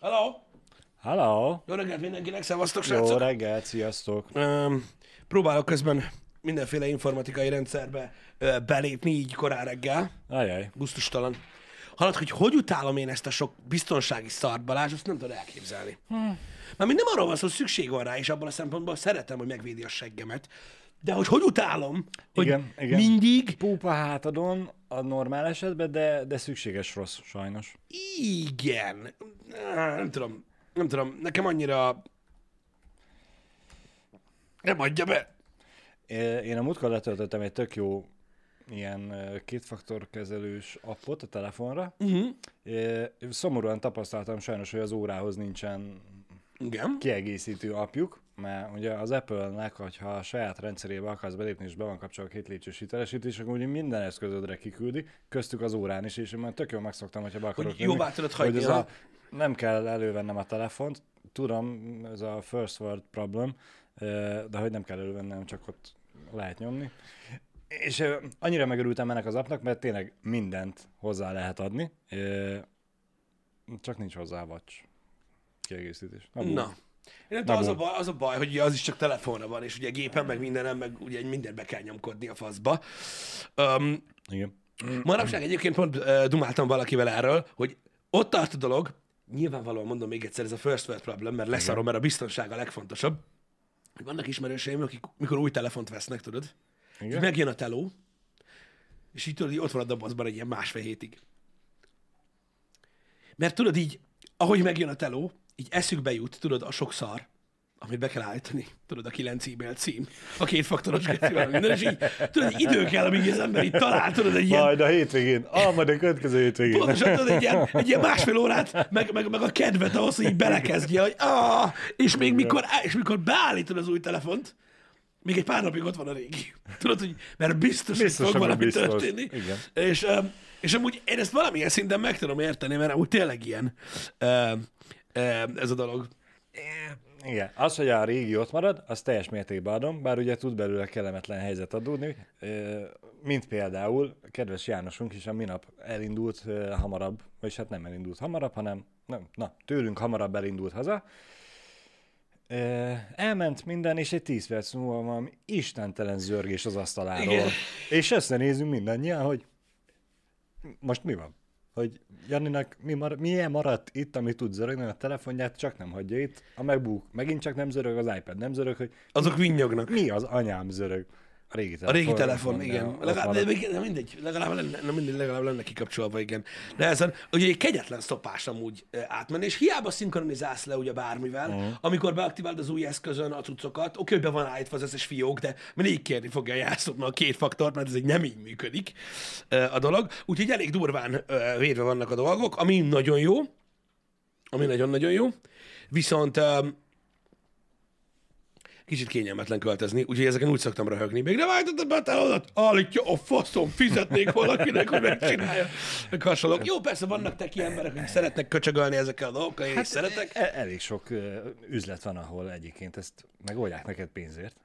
Hello! Hello! Jó reggelt mindenkinek, szevasztok, Jó srácok! reggelt, sziasztok! Um, próbálok közben mindenféle informatikai rendszerbe ö, belépni így korán reggel. Ajaj. Gusztustalan. Hallod, hogy hogy utálom én ezt a sok biztonsági szart, Balázs, azt nem tudod elképzelni. Hmm. Mert nem arról van szó, hogy szükség van rá, és abban a szempontból szeretem, hogy megvédi a seggemet. De hogy hogy utálom, hogy Igen, igen. mindig Púpa hátadon a normál esetben, de, de szükséges rossz, sajnos. Igen. Nem tudom. Nem tudom. Nekem annyira... Nem adja be. Én a múltkor letöltöttem egy tök jó ilyen ö, kétfaktor kezelős appot a telefonra. Uh-huh. Szomorúan tapasztaltam sajnos, hogy az órához nincsen Igen. kiegészítő apjuk, mert ugye az Apple-nek, hogyha a saját rendszerébe akarsz belépni, és be van kapcsolva a két lépcsős hitelesítés, akkor ugye minden eszközödre kiküldi, köztük az órán is, és én már tök jól megszoktam, hogyha be akarok Hogy jóvá tudod hogy hagyni, ez ha? a, nem kell elővennem a telefont, tudom, ez a first world problem, de hogy nem kell elővennem, csak ott lehet nyomni. És annyira megörültem ennek az appnak, mert tényleg mindent hozzá lehet adni, csak nincs hozzá watch kiegészítés. Na, Na. Nem tudom, az a, baj, az a baj, hogy az is csak telefonra van, és ugye gépen, meg mindenem, meg ugye mindent be kell nyomkodni a faszba. Um, Igen. manapság egyébként pont uh, dumáltam valakivel erről, hogy ott tart a dolog, nyilvánvalóan mondom még egyszer, ez a first world problem, mert leszarom, mert a biztonság a legfontosabb. hogy Vannak ismerőseim, akik mikor új telefont vesznek, tudod, Igen. így megjön a teló, és így tudod, így ott van a dobozban egy ilyen másfél hétig. Mert tudod így, ahogy megjön a teló, így eszükbe jut, tudod, a sok szar, amit be kell állítani, tudod, a kilenc e-mail cím, a kétfaktoros gecivel, minden, és így, tudod, így idő kell, amíg az ember így talál, tudod, egy ilyen, Majd a hétvégén. Ah, majd a következő hétvégén. pontosan tudod, egy ilyen, egy ilyen másfél órát, meg, meg, meg a kedvet ahhoz, hogy így belekezdje, hogy ah, és még mikor, és mikor beállítod az új telefont, még egy pár napig ott van a régi. Tudod, hogy mert biztos, Biztos, hogy fog valami biztos. történni. Igen. És, és amúgy én ezt valamilyen szinten meg tudom érteni, mert amúgy tényleg ilyen ez a dolog. Igen. Az, hogy a régi ott marad, az teljes mértékben adom, bár ugye tud belőle kellemetlen helyzet adódni, ö, mint például kedves Jánosunk is a minap elindult hamarabb, vagyis hát nem elindult hamarabb, hanem nem, na, tőlünk hamarabb elindult haza, elment minden, és egy 10 perc múlva van istentelen zörgés az asztaláról. Igen. És összenézünk mindannyian, hogy most mi van? Hogy Janinak mi mar- milyen maradt itt, ami tud zörögni a telefonját, csak nem hagyja itt. A MacBook megint csak nem zörög, az iPad nem zörög, hogy Azok vinnyognak. mi az anyám zörög. A régi A telefon. régi telefon, igen. Legalább, de, de mindegy, legalább lenne, nem mindegy, legalább lenne kikapcsolva, igen. De ezen, ugye egy kegyetlen szopás amúgy átmenni, és hiába szinkronizálsz le ugye bármivel, uh-huh. amikor beaktiválod az új eszközön a cuccokat, oké, hogy be van állítva az összes fiók, de mindig kérni fogja a jelszótnak a két faktort, mert ez egy nem így működik a dolog. Úgyhogy elég durván védve vannak a dolgok, ami nagyon jó, ami nagyon-nagyon jó. Viszont kicsit kényelmetlen költözni, úgyhogy ezeken úgy szoktam röhögni. Még nem állítottad be a telódat? Állítja a faszom, fizetnék valakinek, hogy megcsinálja. Meg hasonlók. Jó, persze vannak teki emberek, akik szeretnek köcsögölni ezekkel a dolgokkal, én hát, is szeretek. E- elég sok üzlet van, ahol egyébként ezt megoldják neked pénzért.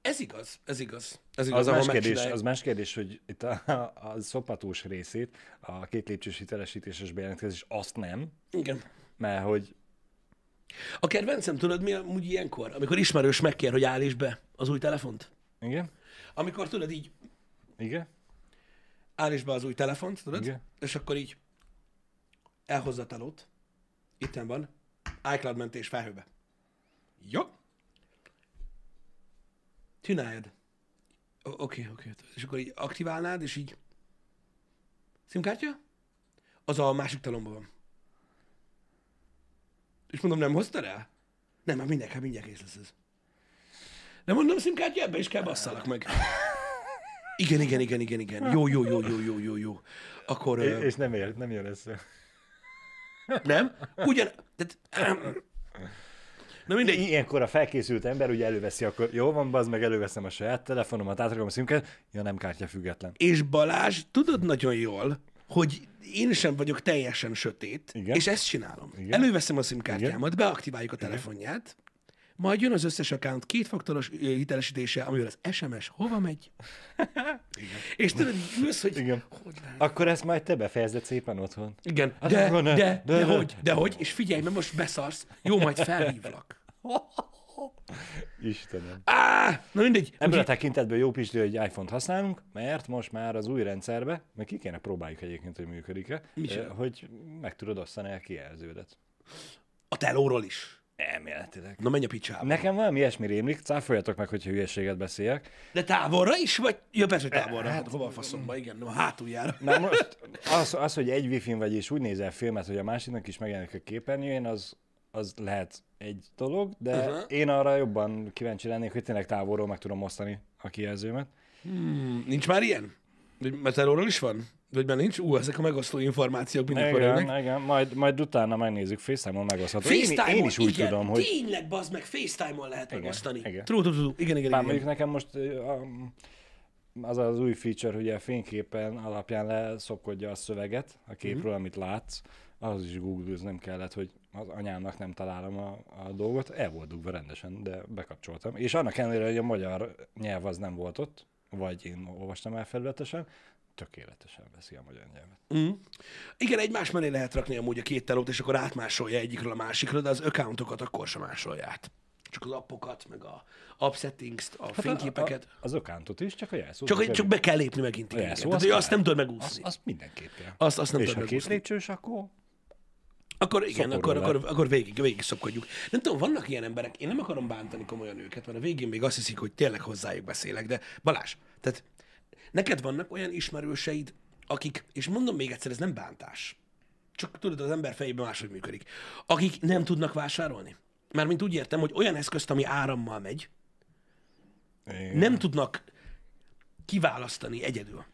Ez igaz, ez igaz. Ez igaz, Az más, kérdés, az más kérdés, hogy itt a, a, a szopatós részét, a két lépcsős hitelesítéses bejelentkezés, azt nem, Igen. mert hogy A kedvencem, tudod mi amúgy ilyenkor? Amikor ismerős megkér, hogy állíts be az új telefont. igen, Amikor tudod így, igen, állíts be az új telefont, tudod? Igen. És akkor így elhozza a telót. Itten van. iCloud mentés felhőbe. Jó. Csináljad. Oké, oké. És akkor így aktiválnád, és így... Szimkártya? Az a másik talomban van. És mondom, nem hoztad el? Nem, már mindjárt, hát mindjárt kész lesz ez. Nem mondom, szimkártya, ebbe is kell basszalak meg. Igen, igen, igen, igen, igen. Jó, jó, jó, jó, jó, jó, jó. Akkor... ö, és nem, ér, nem jön össze. Nem? Ugyan... Tehát, na mindegy. Ilyenkor a felkészült ember ugye előveszi, akkor jó van, bazd meg, előveszem a saját telefonomat, átrakom a szimket, ja nem kártya független. És Balázs, tudod nagyon jól, hogy én sem vagyok teljesen sötét, Igen. és ezt csinálom. Igen. Előveszem a szimkártyámat, beaktiváljuk a telefonját, majd jön az összes account kétfaktoros hitelesítése, amivel az SMS hova megy. És tudod, ülsz, hogy Igen. hogy lehet? Akkor ezt majd te befejezed szépen otthon. Igen, Az de, akkor de, ne. de, De- de, de- hogy, de hogy, és figyelj, mert most beszarsz, jó, majd felhívlak. Istenem. Á, na mindegy. Ebből a Úgyhogy, tekintetből jó Pisti, hogy iPhone-t használunk, mert most már az új rendszerbe, meg ki kéne próbáljuk egyébként, hogy működik-e, eh, hogy meg tudod osztani a kijelződet. a telóról is. Elméletileg. Na menj a picsába. Nekem valami ilyesmi rémlik, cáfoljatok meg, hogyha hülyeséget beszéljek. De távolra is, vagy? Ja, persze, hogy távolra. Hát, hova a faszomba, igen, a hátuljára. Na most az, az hogy egy wifi-n vagy és úgy nézel filmet, hogy a másiknak is megjelenik a képernyőjén, az, az lehet egy dolog, de uh-huh. én arra jobban kíváncsi lennék, hogy tényleg távolról meg tudom osztani a kijelzőmet. Hmm, nincs már ilyen? Telóról is van? Vagy már nincs? Ú, ezek a megosztó információk jönnek. Igen, igen, majd, majd utána megnézzük, FaceTime-on megosztható. Én, FaceTime-on, én is úgy igen, tudom, hogy Tényleg, bazd meg, FaceTime-on lehet Igen, megosztani. igen. True, true, true. Igen, igen, Bár igen. mondjuk nekem most az az új feature, hogy a fényképen alapján leszopkodja a szöveget a képről, Mhm. amit látsz, az is google nem kellett, hogy az anyámnak nem találom a, a dolgot. El volt dugva rendesen, de bekapcsoltam. És annak ellenére, hogy a magyar nyelv az nem volt ott, vagy én olvastam el felületesen, tökéletesen veszi a magyar nyelvet. Mm. Igen, egymás mellé lehet rakni amúgy a két telót, és akkor átmásolja egyikről a másikra, de az accountokat akkor sem másolja át. Csak az appokat, meg a app settings a fényképeket. Hát A, a, az okántot is, csak a jelszó. Csak, csak be kell lépni megint. Igen, jelszó, Tehát, azt nem az, megúszni. az mindenképp kell. Azt, azt nem és tudod ha két megúszni. lépcsős, akkor Akkor igen, akkor, akkor, akkor végig, végig szopkodjuk. Nem tudom, vannak ilyen emberek, én nem akarom bántani komolyan őket, mert a végén még azt hiszik, hogy tényleg hozzájuk beszélek, de Balázs, tehát neked vannak olyan ismerőseid, akik, és mondom még egyszer, ez nem bántás, csak tudod, az ember fejében máshogy működik, akik nem tudnak vásárolni. Mármint úgy értem, hogy olyan eszközt, ami árammal megy, Igen. nem tudnak kiválasztani egyedül.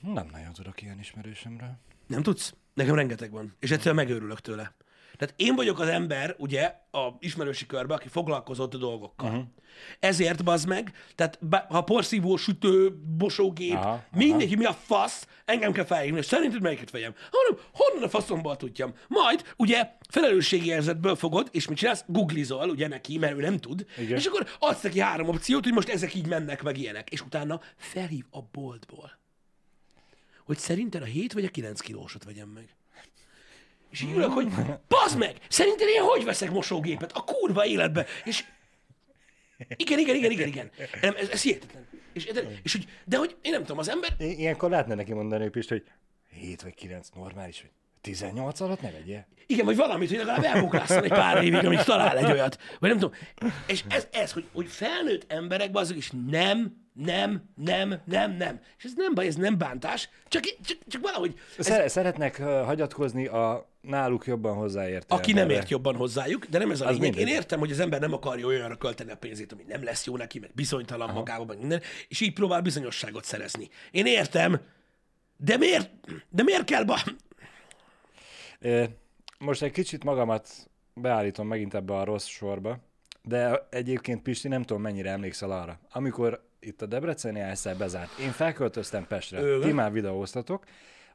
Nem nagyon tudok ilyen ismerősömről. Nem tudsz? Nekem rengeteg van, és egyszerűen megőrülök tőle. Tehát én vagyok az ember, ugye, a ismerősi körbe, aki foglalkozott a dolgokkal. Uh-huh. Ezért bazd meg, tehát be, ha porszívó, sütő, mosógép, Aha, aha, aha. mindegy, mi a fasz, engem kell felhívni, és szerinted melyiket vegyem? Hanem, honnan a faszomból tudjam? Majd, ugye, felelősségi érzetből fogod, és mit csinálsz? Googlizol, ugye neki, mert ő nem tud, Igen. és akkor adsz neki három opciót, hogy most ezek így mennek, meg ilyenek, és utána felhív a boltból hogy szerinted a 7 vagy a 9 kilósot vegyem meg. És így ülök, hogy bazd meg, szerinted én hogy veszek mosógépet? A kurva életbe. És igen, igen, igen, igen, igen. Nem, ez, ez hihetetlen. És, de, és hogy, de hogy én nem tudom, az ember, Ilyenkor lehetne neki mondani Pist, hogy 7 vagy 9 normális, vagy 18 alatt ne vegyél. igen, vagy valamit, hogy legalább elbuklásszon egy pár évig, amíg talál egy olyat. Vagy nem tudom. És ez, ez hogy, hogy felnőtt emberek, azok is nem, nem, nem, nem, nem. És ez nem baj, ez nem bántás, csak, csak, csak valahogy ez, Szere- Szeretnek uh, hagyatkozni a náluk jobban hozzáértő Aki nem ért jobban hozzájuk, de nem ez a Az lényeg. Én értem, hogy az ember nem akarja olyanra költeni a pénzét, ami nem lesz jó neki, meg bizonytalan magában, meg minden, és így próbál bizonyosságot szerezni. Én értem, de miért, de miért kell ba... Most egy kicsit magamat beállítom megint ebbe a rossz sorba, de egyébként Pisti nem tudom mennyire emlékszel arra. Amikor itt a Debreceni egyszer bezárt, én felköltöztem Pestre, Igen. ti már videóztatok,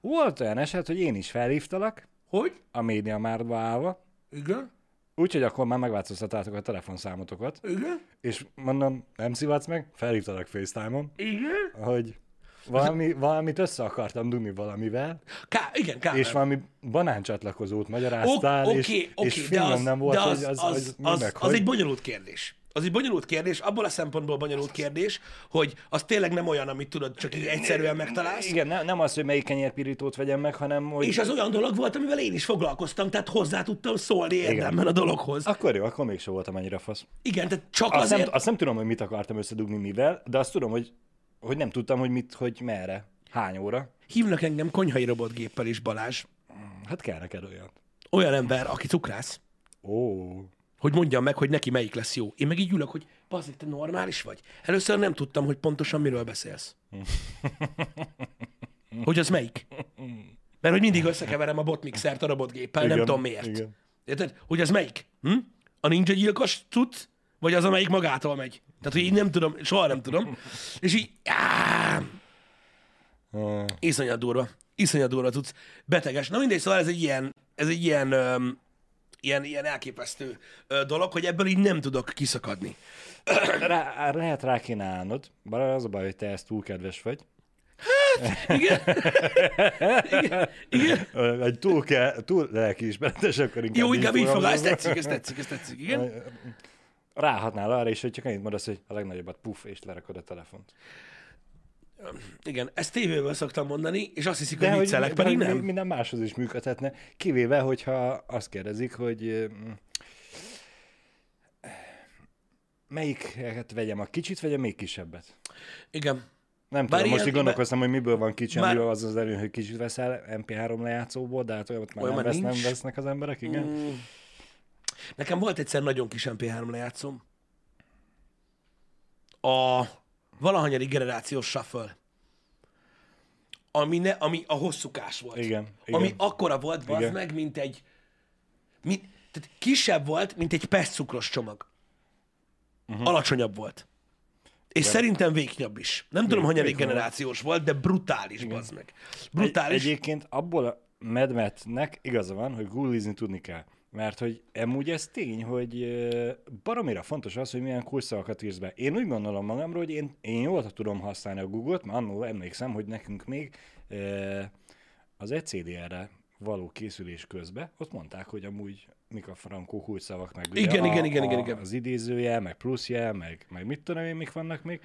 volt olyan eset, hogy én is felhívtalak, Hogy? a média mártba állva, Igen? úgyhogy akkor már megváltoztattátok a telefonszámotokat, Igen? és mondom, nem szivatsz meg, felhívtalak FaceTime-on, Igen? hogy valami, valamit össze akartam dugni valamivel, Ká, igen, ká. és valami banáncsatlakozót magyaráztál, Oké, és, oké, és de az, nem volt, de az, hogy az, az, az, az, meg, az hogy... egy bonyolult kérdés. Az egy bonyolult kérdés, abból a szempontból bonyolult kérdés, hogy az tényleg nem olyan, amit tudod, csak így egyszerűen megtalálsz. Igen, ne, nem az, hogy melyik kenyérpirítót vegyem meg, hanem hogy... És az olyan dolog volt, amivel én is foglalkoztam, tehát hozzá tudtam szólni érdemben a dologhoz. Akkor jó, akkor mégsem voltam ennyire fasz. Igen, tehát csak Azt azért... nem, azt nem tudom, hogy mit akartam összedugni mivel, de azt tudom, hogy, hogy nem tudtam, hogy mit, hogy merre, hány óra. Hívnak engem konyhai robotgéppel is, Balázs. Hát kell neked olyan. Olyan ember, aki cukrász, Ó, hogy mondjam meg, hogy neki melyik lesz jó. Én meg így ülök, hogy bazzik, te normális vagy? Először nem tudtam, hogy pontosan miről beszélsz. Hogy az melyik? Mert hogy mindig összekeverem a botmixert a robotgéppel, nem Igen, tudom miért. igen. Érted? Hogy az melyik? Hm? A ninja gyilkos tud, vagy az, amelyik magától megy? Tehát, hogy így nem tudom, soha nem tudom. És így, áh, Ah, iszonyat durva. Iszonyat durva tudsz. Beteges. Na mindegy, szóval ez egy ilyen, ez egy ilyen öm, ilyen, ilyen elképesztő ö, dolog, hogy ebből így nem tudok kiszakadni. Rá, lehet rá kéne állnod, bár az a baj, hogy te ezt túl kedves vagy. Igen? Igen? Igen? Ö, Egy túl, ke, túl lelkiismeretes, akkor inkább Jó, inkább így fog, ez tetszik, ez tetszik, ez tetszik, igen? Ráhatnál arra is, hogy csak annyit mondasz, hogy a legnagyobbat puff, és lerakod a telefont. Igen, ezt tévéből szoktam mondani, és azt hiszik, hogy viccelek, pedig nem. Minden máshoz is működhetne, kivéve, hogyha azt kérdezik, hogy melyiket vegyem, a kicsit, vagy a még kisebbet? Igen. Nem Bár tudom, most ilyen- így gondolkoztam, hogy miből van kicsi, Bár- miből az az előny, hogy kicsit veszel MP3 lejátszóból, de hát olyat már Olyan nem, már vesz, nem vesznek az emberek, igen? Mm. Nekem volt egyszer nagyon kis MP3 lejátszom. A valahanyadik generációs shuffle. Ami, ne, ami a hosszúkás volt. Igen, Ami igen. akkora volt, bazd Igen. meg, mint egy... Mint, tehát kisebb volt, mint egy pest cukros csomag. Uh-huh. Alacsonyabb volt. És szerintem vékonyabb is. Nem tudom, hanyadik generációs volt, de brutális, bazd meg. Brutális. Egy, egyébként abból a medmetnek igaza van, hogy googlizni tudni kell. Mert hogy amúgy ez tény, hogy baromira fontos az, hogy milyen kurszavakat írsz be. Én úgy gondolom magamról, hogy én, én jól tudom használni a Google-t, mert annól emlékszem, hogy nekünk még az ECDR-re való készülés közben, ott mondták, hogy amúgy mik a frankó kulcsszavak, meg ugye Igen, a, igen, igen, igen, igen. az idézőjel, meg pluszjel, meg, meg mit tudom én, mik vannak még.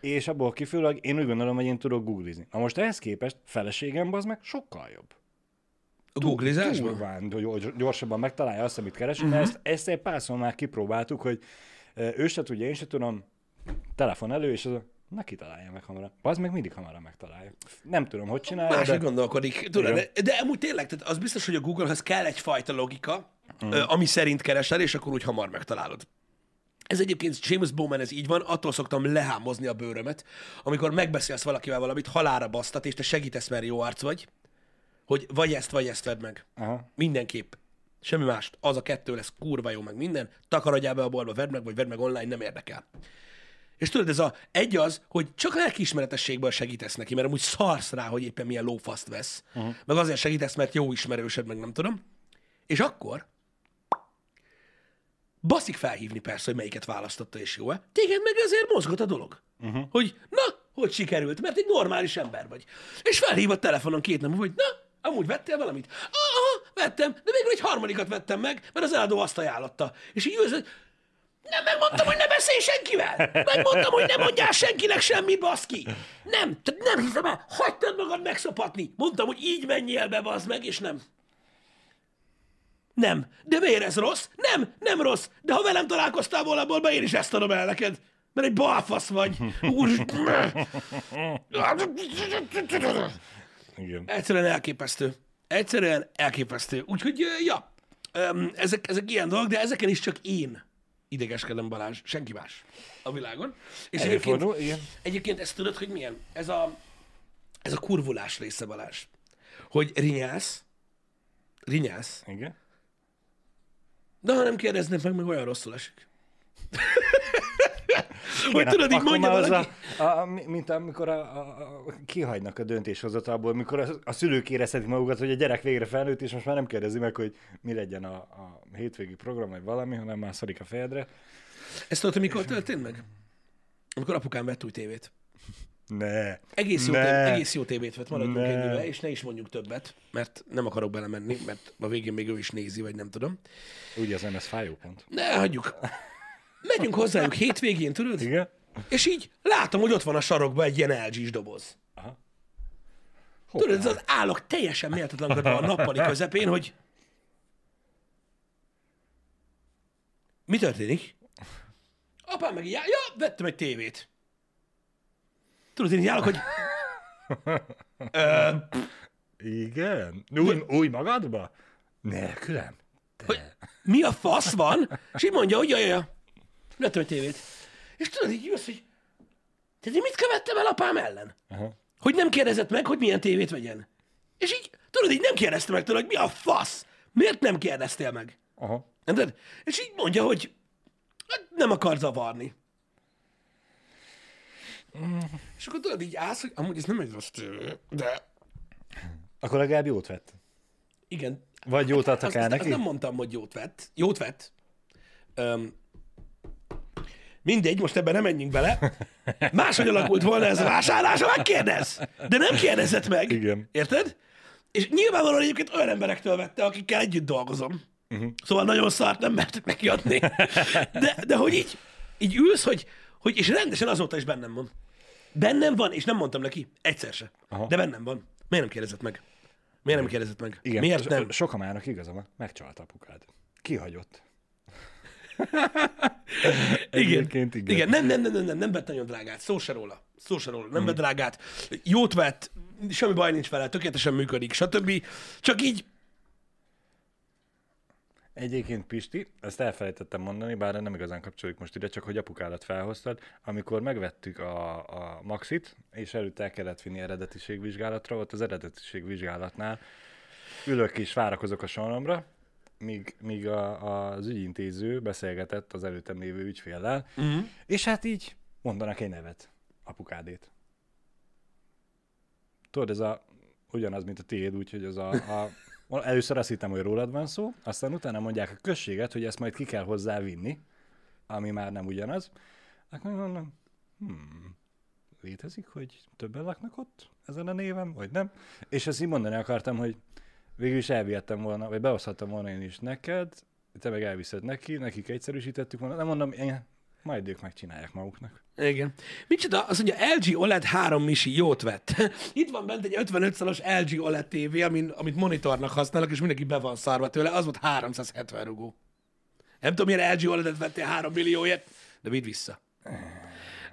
És abból kifolyólag én úgy gondolom, hogy én tudok googlizni. Na most ehhez képest feleségem az meg sokkal jobb. Googlizásban? Durván, hogy gyors- gyorsabban megtalálja azt, amit Mhm. uh-huh. mert ezt, ezt egy párszor már kipróbáltuk, hogy ö, ő se tudja, én se tudom, telefon elő, és az a, na kitalálja meg hamarabb. Az meg mindig hamarabb megtalálja. Nem tudom, hogy csinálja, Máshogy de... gondolkodik. Tudod, de, de amúgy tényleg, tehát az biztos, hogy a Googlehez kell egyfajta logika, ö, ami szerint keresel, és akkor úgy hamar megtalálod. Ez egyébként James Bowman, ez így van, attól szoktam lehámozni a bőrömet, amikor megbeszélsz valakivel valamit, halára basztat, és te segítesz, mert jó arc vagy, hogy vagy ezt, vagy ezt vedd meg. Aha. Mindenképp. Semmi mást. Az a kettő lesz kurva jó, meg minden. Takarodjál be a boltba, vedd meg, vagy vedd meg online, nem érdekel. És tudod, ez a egy az, hogy csak lelkiismeretességből segítesz neki, mert amúgy szarsz rá, hogy éppen milyen lófaszt vesz. Uh-huh. Meg azért segítesz, mert jó ismerősöd, meg nem tudom. És akkor baszik felhívni persze, hogy melyiket választotta és jó-e. Téged meg azért mozgat a dolog. Uh-huh. Hogy na, hogy sikerült, mert egy normális ember vagy. És felhív a telefonon két nap, múlva, hogy na, amúgy vettél valamit? Aha, vettem, de végül egy harmadikat vettem meg, mert az eladó azt ajánlotta. És így ülsz, nem megmondtam, hogy ne beszélj senkivel! Megmondtam, hogy ne mondjál senkinek semmit, baszki! Nem, tehát nem hiszem el, hagytad magad megszopatni. Mondtam, hogy így menjél be, bazd meg, és nem. Nem. De miért ez rossz? Nem, nem rossz. De ha velem találkoztál volna abból, én is ezt adom el neked. Mert egy balfasz vagy. Úr... Igen. Egyszerűen elképesztő. Egyszerűen elképesztő. Úgyhogy, ja, ezek, ezek ilyen dolgok, de ezeken is csak én idegeskedem Balázs, senki más a világon. És egyébként, Előfordul, igen. egyébként ezt tudod, hogy milyen? Ez a, ez a kurvulás része Balázs. Hogy rinyálsz, rinyálsz, Igen. de ha nem kérdeznek meg, meg olyan rosszul esik. hogy tudod, így mondja az valaki, A, a, mint amikor a, a, a, kihagynak a döntéshozatalból, mikor a, a szülők érezhetik magukat, hogy a gyerek végre felnőtt, és most már nem kérdezi meg, hogy mi legyen a, a hétvégi program, vagy valami, hanem már szarik a fejedre. ezt tudod, mikor történt meg? Amikor apukám vett új tévét. Ne. Egész jó, Ne. tév, egész jó tévét vett, maradjunk Ne. ennyivel, és ne is mondjuk többet, mert nem akarok belemenni, mert a végén még ő is nézi, vagy nem tudom. Ugye az nem ez fájó pont. Ne, hagyjuk. Megyünk hozzájuk hétvégén, tudod? Igen? És így látom, hogy ott van a sarokban egy ilyen LG-s doboz. Aha. Tudod, ez az állok teljesen méltatlankodva a nappali közepén, hogy mi történik? Apám meg így áll, ja, vettem egy tévét. Tudod, én így állok, hogy Ö, Igen? Új, új magadba? Nélkülem? hogy mi a fasz van? És így mondja, hogy jaj, jaj, vettem egy tévét. És tudod, így jössz, hogy te én mit követtem el apám ellen? Aha. Hogy nem kérdezett meg, hogy milyen tévét vegyen. És így, tudod, így nem kérdezte meg tőle, hogy mi a fasz? Miért nem kérdeztél meg? Aha. Érted? És így mondja, hogy hát nem akar zavarni. És akkor tudod, így állsz, hogy amúgy ez nem egy rossz tévé, de Akkor legalább jót vett. Igen. Vagy jót adtak el azt, azt neki? nem mondtam, hogy jót vett. Jót vett. Öm, mindegy, most ebben nem menjünk bele. Máshogy alakult volna ez a vásárlás, ha megkérdez. De nem kérdezett meg. Igen. Érted? És nyilvánvalóan egyébként olyan emberektől vette, akikkel együtt dolgozom. Uh-huh. Szóval nagyon szart nem mertek neki adni. De, de hogy így, így ülsz, hogy, hogy, és rendesen azóta is bennem van. Bennem van, és nem mondtam neki, egyszer se. Aha. De bennem van. Miért nem kérdezett meg? Miért nem kérdezett meg? Igen. Miért nem? Sokan márnak igaza van. Megcsalt apukád. Kihagyott. Igen. Igen. igen. Nem, nem, nem, nem, nem, nem vett nagyon drágát. Szó se róla. Szó se róla. Nem Mhm. vett drágát. Jót vett, semmi baj nincs vele, tökéletesen működik, stb. Csak így, Egyébként Pisti, ezt elfelejtettem mondani, bár nem igazán kapcsoljuk most ide, csak hogy apukádat felhoztad. Amikor megvettük a, a Maxit, és előtte el kellett vinni eredetiségvizsgálatra, ott az eredetiségvizsgálatnál ülök és várakozok a soromra, míg, míg a, az ügyintéző beszélgetett az előttem lévő ügyféllel, uh-huh. és hát így mondanak egy nevet, apukádét. Tudod, ez a, ugyanaz, mint a tiéd, úgyhogy az a, a Először azt hittem, hogy rólad van szó, aztán utána mondják a községet, hogy ezt majd ki kell hozzá vinni, ami már nem ugyanaz. Akkor mondom, hmm, létezik, hogy többen laknak ott ezen a néven, vagy nem? És ezt így mondani akartam, hogy végül is elvihettem volna, vagy behozhattam volna én is neked, te meg elviszed neki, nekik egyszerűsítettük volna, nem mondom, én, majd ők megcsinálják maguknak. Igen. Micsoda? Azt mondja, LG OLED 3 misi jót vett. Itt van bent egy 55 szalos LG OLED TV, amin, amit monitornak használok, és mindenki be van szarva tőle. Az volt 370 rugó. Nem tudom, milyen LG OLED-et vettél 3 millióért, de vidd vissza.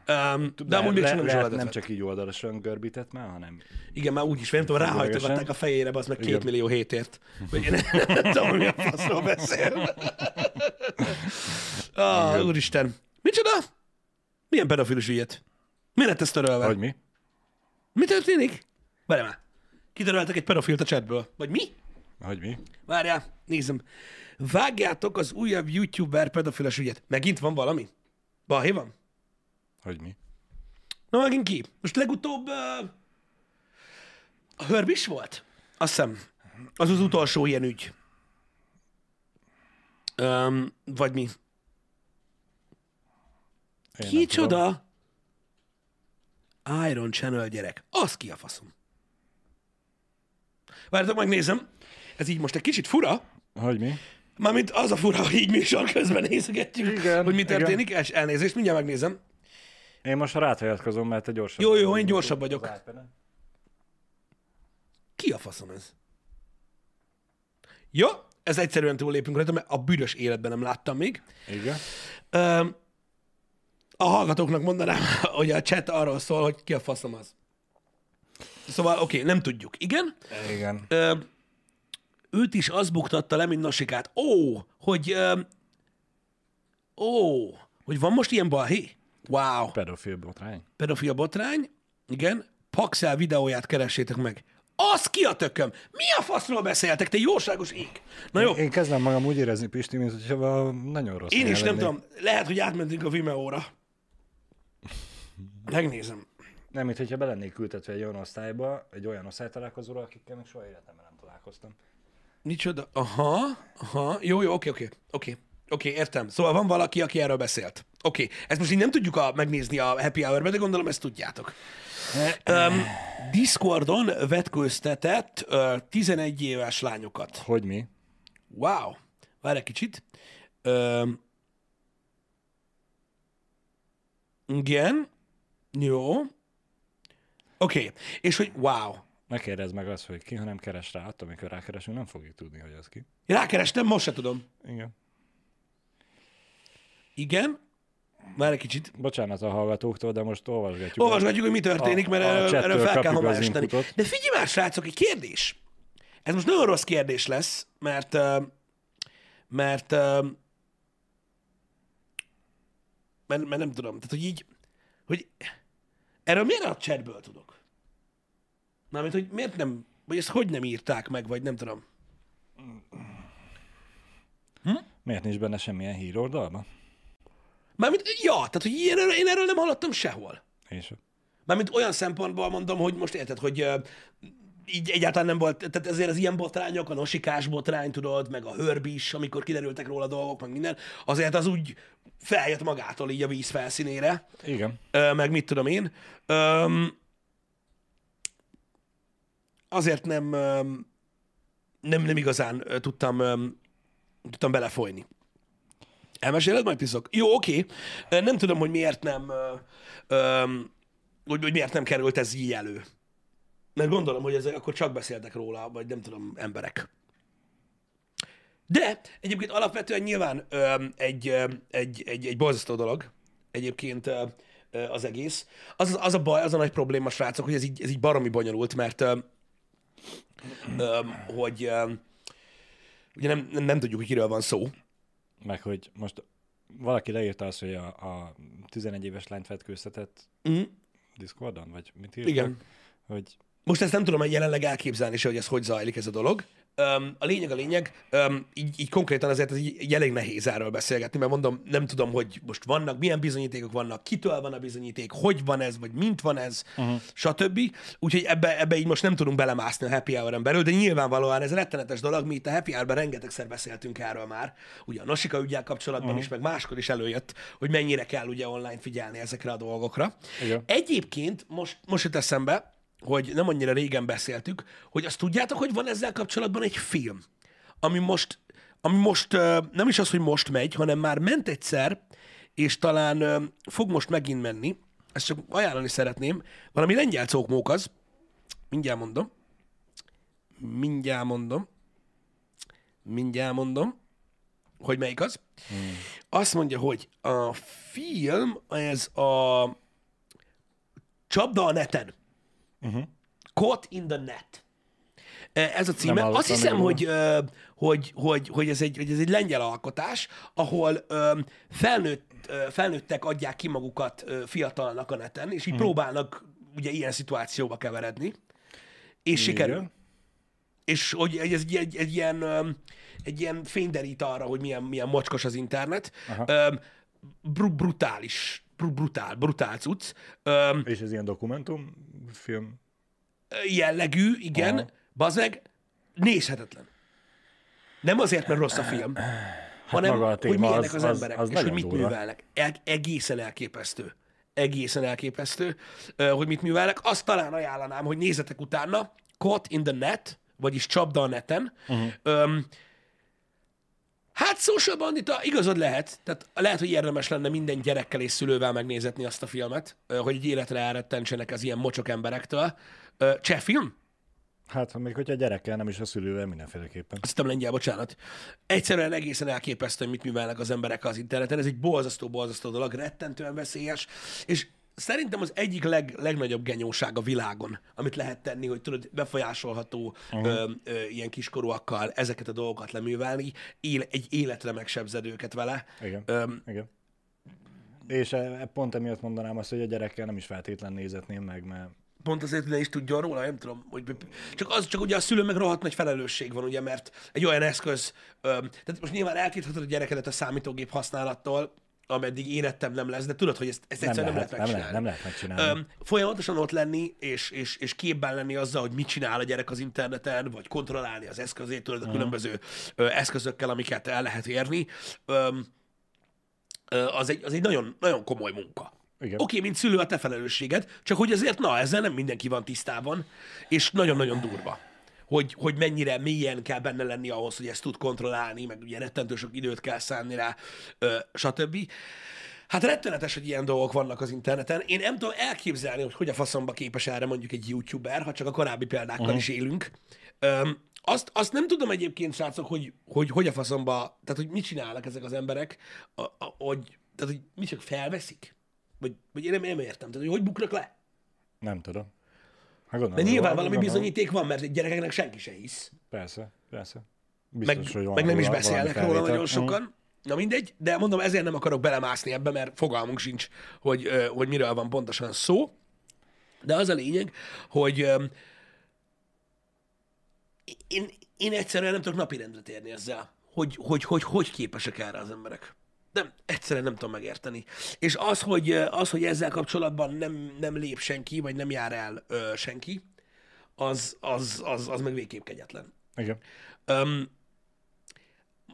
Um, de amúgy még le, is OLED-et nem csak így oldalasan görbített már, hanem Igen, már úgyis, nem tudom, ráhajtogatták a fejére, az meg két Igen. millió hétért. Vagy én nem tudom, mi a faszról beszél. Ah, úristen. Micsoda? Milyen pedofilus ügyet? Mi lett ezt törölve? hogy mi? Mi történik? Várj már. Kitöröltek egy pedofilt a chatből. Vagy mi? Hogy mi? Várjál, nézem. Vágjátok az újabb youtuber pedofilos ügyet. Megint van valami? Balhé van? Hogy mi? Na, megint ki? Most legutóbb uh, a Hörbis volt? Azt hiszem. Az az utolsó ilyen ügy. Um, vagy mi? Én. Kicsoda? Iron Channel gyerek. Az ki a faszom. Várjátok, megnézem. Ez így most egy kicsit fura. Hogy mi? Mármint az a fura, hogy így műsor közben nézegetjük, Igen, hogy mi igen. történik. És elnézést, mindjárt megnézem. Én most ráthagyatkozom, mert te gyorsabb. Jó, jó, én gyorsabb vagyok. Ki a faszom ez? Jó, ez egyszerűen túllépünk rajta, mert a büdös életben nem láttam még. Igen. Ö, a hallgatóknak mondanám, hogy a chat arról szól, hogy ki a faszom az. Szóval, oké, okay, nem tudjuk. Igen, Igen. ö, őt is az buktatta le, mint Nasikát. Ó, hogy... Ö, ó, hogy van most ilyen balhé? Wow. Pedofil botrány. Pedofil botrány, igen. Paxel videóját keressétek meg. Az ki a tököm? Mi a faszról beszéltek, te jóságos ég? Na jó, Én kezdem magam úgy érezni, Pisti, mint hogyha nagyon rossz én is nem lennék. tudom. Lehet, hogy átmentünk a Vimeo-ra. Megnézem. Nem, mint hogyha belennék ültetve egy olyan osztályba, egy olyan osztálytalálkozóra, akikkel még soha életemben nem találkoztam. Micsoda? Aha, aha. Jó, jó, oké, oké. Oké, oké, értem. Szóval van valaki, aki erről beszélt. Oké, ezt most így nem tudjuk a, megnézni a Happy Hour-be, de gondolom ezt tudjátok. Um, Discordon vetköztetett uh, 11 éves lányokat. Hogy mi? Wow. Várj egy kicsit. Öm, igen. Jó. Oké. Okay. És hogy wow. Ne kérdezz meg azt, hogy ki, ha nem keres rá, attól, amikor rákeresünk, nem fogjuk tudni, hogy az ki. Rákerestem, most se tudom. Igen. Igen. Várj egy kicsit. Bocsánat a hallgatóktól, de most olvasgatjuk. Olvasgatjuk, hogy mi történik, A- mert a erről, fel kell inputot. De figyelj már, srácok, egy kérdés. Ez most nagyon rossz kérdés lesz, mert mert mert, mert nem tudom, tehát hogy így, hogy erről miért a chatből tudok? Mármint, hogy miért nem, vagy ezt hogy nem írták meg, vagy nem tudom. Miért nincs benne semmilyen híroldalban? Mármint, ja, tehát, hogy én erről, én erről nem hallottam sehol. És Mármint olyan szempontból mondom, hogy most érted, hogy így egyáltalán nem volt, tehát ezért az ilyen botrányok, a nosikás botrány, tudod, meg a hörbis, amikor kiderültek róla dolgok, meg minden, azért az úgy feljött magától így a víz felszínére, Igen. ö, meg mit tudom én. Öm, azért nem, nem, nem igazán ö, tudtam, tudtam belefolyni. Elmeséled majd, piszok? Jó, oké. Nem tudom, hogy miért nem, hogy, hogy miért nem került ez így elő. Mert gondolom, hogy ezek akkor csak beszéltek róla, vagy nem tudom, emberek. De egyébként alapvetően nyilván egy, egy, egy, egy borzasztó dolog egyébként az egész. Az, az, a baj, az a nagy probléma, srácok, hogy ez így, ez így baromi bonyolult, mert hogy ugye nem, nem, nem tudjuk, hogy kiről van szó. Meg hogy most valaki leírta azt, hogy a, a 11 éves lányt vetkőztetett Mm. Discordon, vagy mit írtak? Igen. Hogy Most ezt nem tudom jelenleg elképzelni se, hogy ez hogy zajlik ez a dolog. Um, a lényeg a lényeg, um, így, így konkrétan azért ez így, így elég nehéz erről beszélgetni, mert mondom, nem tudom, hogy most vannak, milyen bizonyítékok vannak, kitől van a bizonyíték, hogy van ez, vagy mint van ez, uh-huh. stb. Úgyhogy ebbe, ebbe így most nem tudunk belemászni a happy hour belül, de nyilvánvalóan ez rettenetes dolog, mi itt a happy hour rengetegszer beszéltünk erről már, ugye a Nosika ügyel kapcsolatban uh-huh. is, meg máskor is előjött, hogy mennyire kell ugye online figyelni ezekre a dolgokra. Igen. Egyébként most, most jut eszembe, hogy nem annyira régen beszéltük, hogy azt tudjátok, hogy van ezzel kapcsolatban egy film, ami most, ami most nem is az, hogy most megy, hanem már ment egyszer, és talán fog most megint menni. Ezt csak ajánlani szeretném. Valami lengyel cókmók az. Mindjárt mondom. Mindjárt mondom. Mindjárt mondom, hogy melyik az. Hmm. Azt mondja, hogy a film, ez a Csapda a neten. Uh-huh. Caught in the Net. Eh, Ez a címe. Azt hiszem, még hogy, hogy, hogy, hogy, ez egy, hogy ez egy lengyel alkotás, ahol felnőtt, felnőttek adják ki magukat fiatalnak a neten, és így Mhm. próbálnak ugye ilyen szituációba keveredni, és sikerül. És hogy ez egy, egy, egy ilyen egy ilyen fényderít arra, hogy milyen, milyen mocskos az internet. Aha. Br- brutális, br- brutál, brutál cucc. Ö, És ez ilyen dokumentumfilm? jellegű, igen, Aha. meg, nézhetetlen. Nem azért, mert rossz a film, hanem maga a hogy téma milyenek az- az, az- emberek, az és hogy mit durva. művelnek. El, egészen elképesztő. Egészen elképesztő, hogy mit művelnek. Azt talán ajánlanám, hogy nézzetek utána, Caught in the Net, vagyis Csapda a neten. Uh-huh. Öm, hát Social Bandita igazad lehet, tehát lehet, hogy érdemes lenne minden gyerekkel és szülővel megnézetni azt a filmet, hogy egy életre elrettentsenek az ilyen mocsok emberektől. Cseh film? Hát, még hogyha gyerekkel, nem is a szülővel, mindenféleképpen. Azt hittem lengyel, bocsánat. Egyszerűen egészen elképesztő, hogy mit művelnek az emberek az interneten. Ez egy borzasztó, borzasztó dolog, rettentően veszélyes, és szerintem az egyik leg, legnagyobb genyóság a világon, amit lehet tenni, hogy tudod, befolyásolható uh-huh. ö, ö, ilyen kiskorúakkal ezeket a dolgokat leművelni, éle, egy életre megsebzed őket vele. Igen. Öm, Igen. És e, pont emiatt mondanám azt, hogy a gyerekkel nem is feltétlen nézetném meg, mert pont azért, hogy ne is tudjon róla, nem tudom, hogy csak az, csak ugye a szülő meg rohadt nagy felelősség van, ugye, mert egy olyan eszköz, öm, tehát most nyilván elkíthatod a gyerekedet a számítógép használattól, ameddig érettem nem lesz, de tudod, hogy ezt, ezt nem egyszerűen lehet, nem nem, lehet lehet, megcsinálni. nem lehet megcsinálni. Öm, folyamatosan ott lenni, és, és, és képben lenni azzal, hogy mit csinál a gyerek az interneten, vagy kontrollálni az eszközét, tudod, a Mhm. különböző ö, eszközökkel, amiket el lehet érni, öm, ö, az egy, az egy nagyon, nagyon komoly munka. Igen. Oké, mint szülő a te felelősséged, csak hogy azért, na, ezzel nem mindenki van tisztában, és nagyon-nagyon durva, hogy, hogy mennyire mélyen kell benne lenni ahhoz, hogy ezt tud kontrollálni, meg ugye rettentő sok időt kell szánni rá, ö, stb. Hát rettenetes, hogy ilyen dolgok vannak az interneten. Én nem tudom elképzelni, hogy hogy a faszomba képes erre mondjuk egy youtuber, ha csak a korábbi példákkal uh-huh. is élünk. Öm, azt, azt nem tudom egyébként, srácok, hogy, hogy hogy a faszomba, tehát hogy mit csinálnak ezek az emberek, a, a, hogy, tehát hogy mit csak felveszik? Vagy, vagy én nem, nem értem, tehát hogy hogy buknak le? Nem tudom. Hát De gondolom, nyilván valami gondolom. bizonyíték van, mert gyerekeknek senki se hisz. Persze, persze. Meg, Biztos, hogy van meg nem is beszélnek róla nagyon felvétel. sokan. Na mindegy, de mondom, ezért nem akarok belemászni ebbe, mert fogalmunk sincs, hogy, hogy miről van pontosan szó. De az a lényeg, hogy én, én egyszerűen nem tudok napirendre térni ezzel, hogy hogy, hogy, hogy képesek erre az emberek. Nem, egyszerűen nem tudom megérteni. És az, hogy, az, hogy ezzel kapcsolatban nem, nem lép senki, vagy nem jár el ö, senki, az, az, az, az meg végképp kegyetlen. Igen. Um,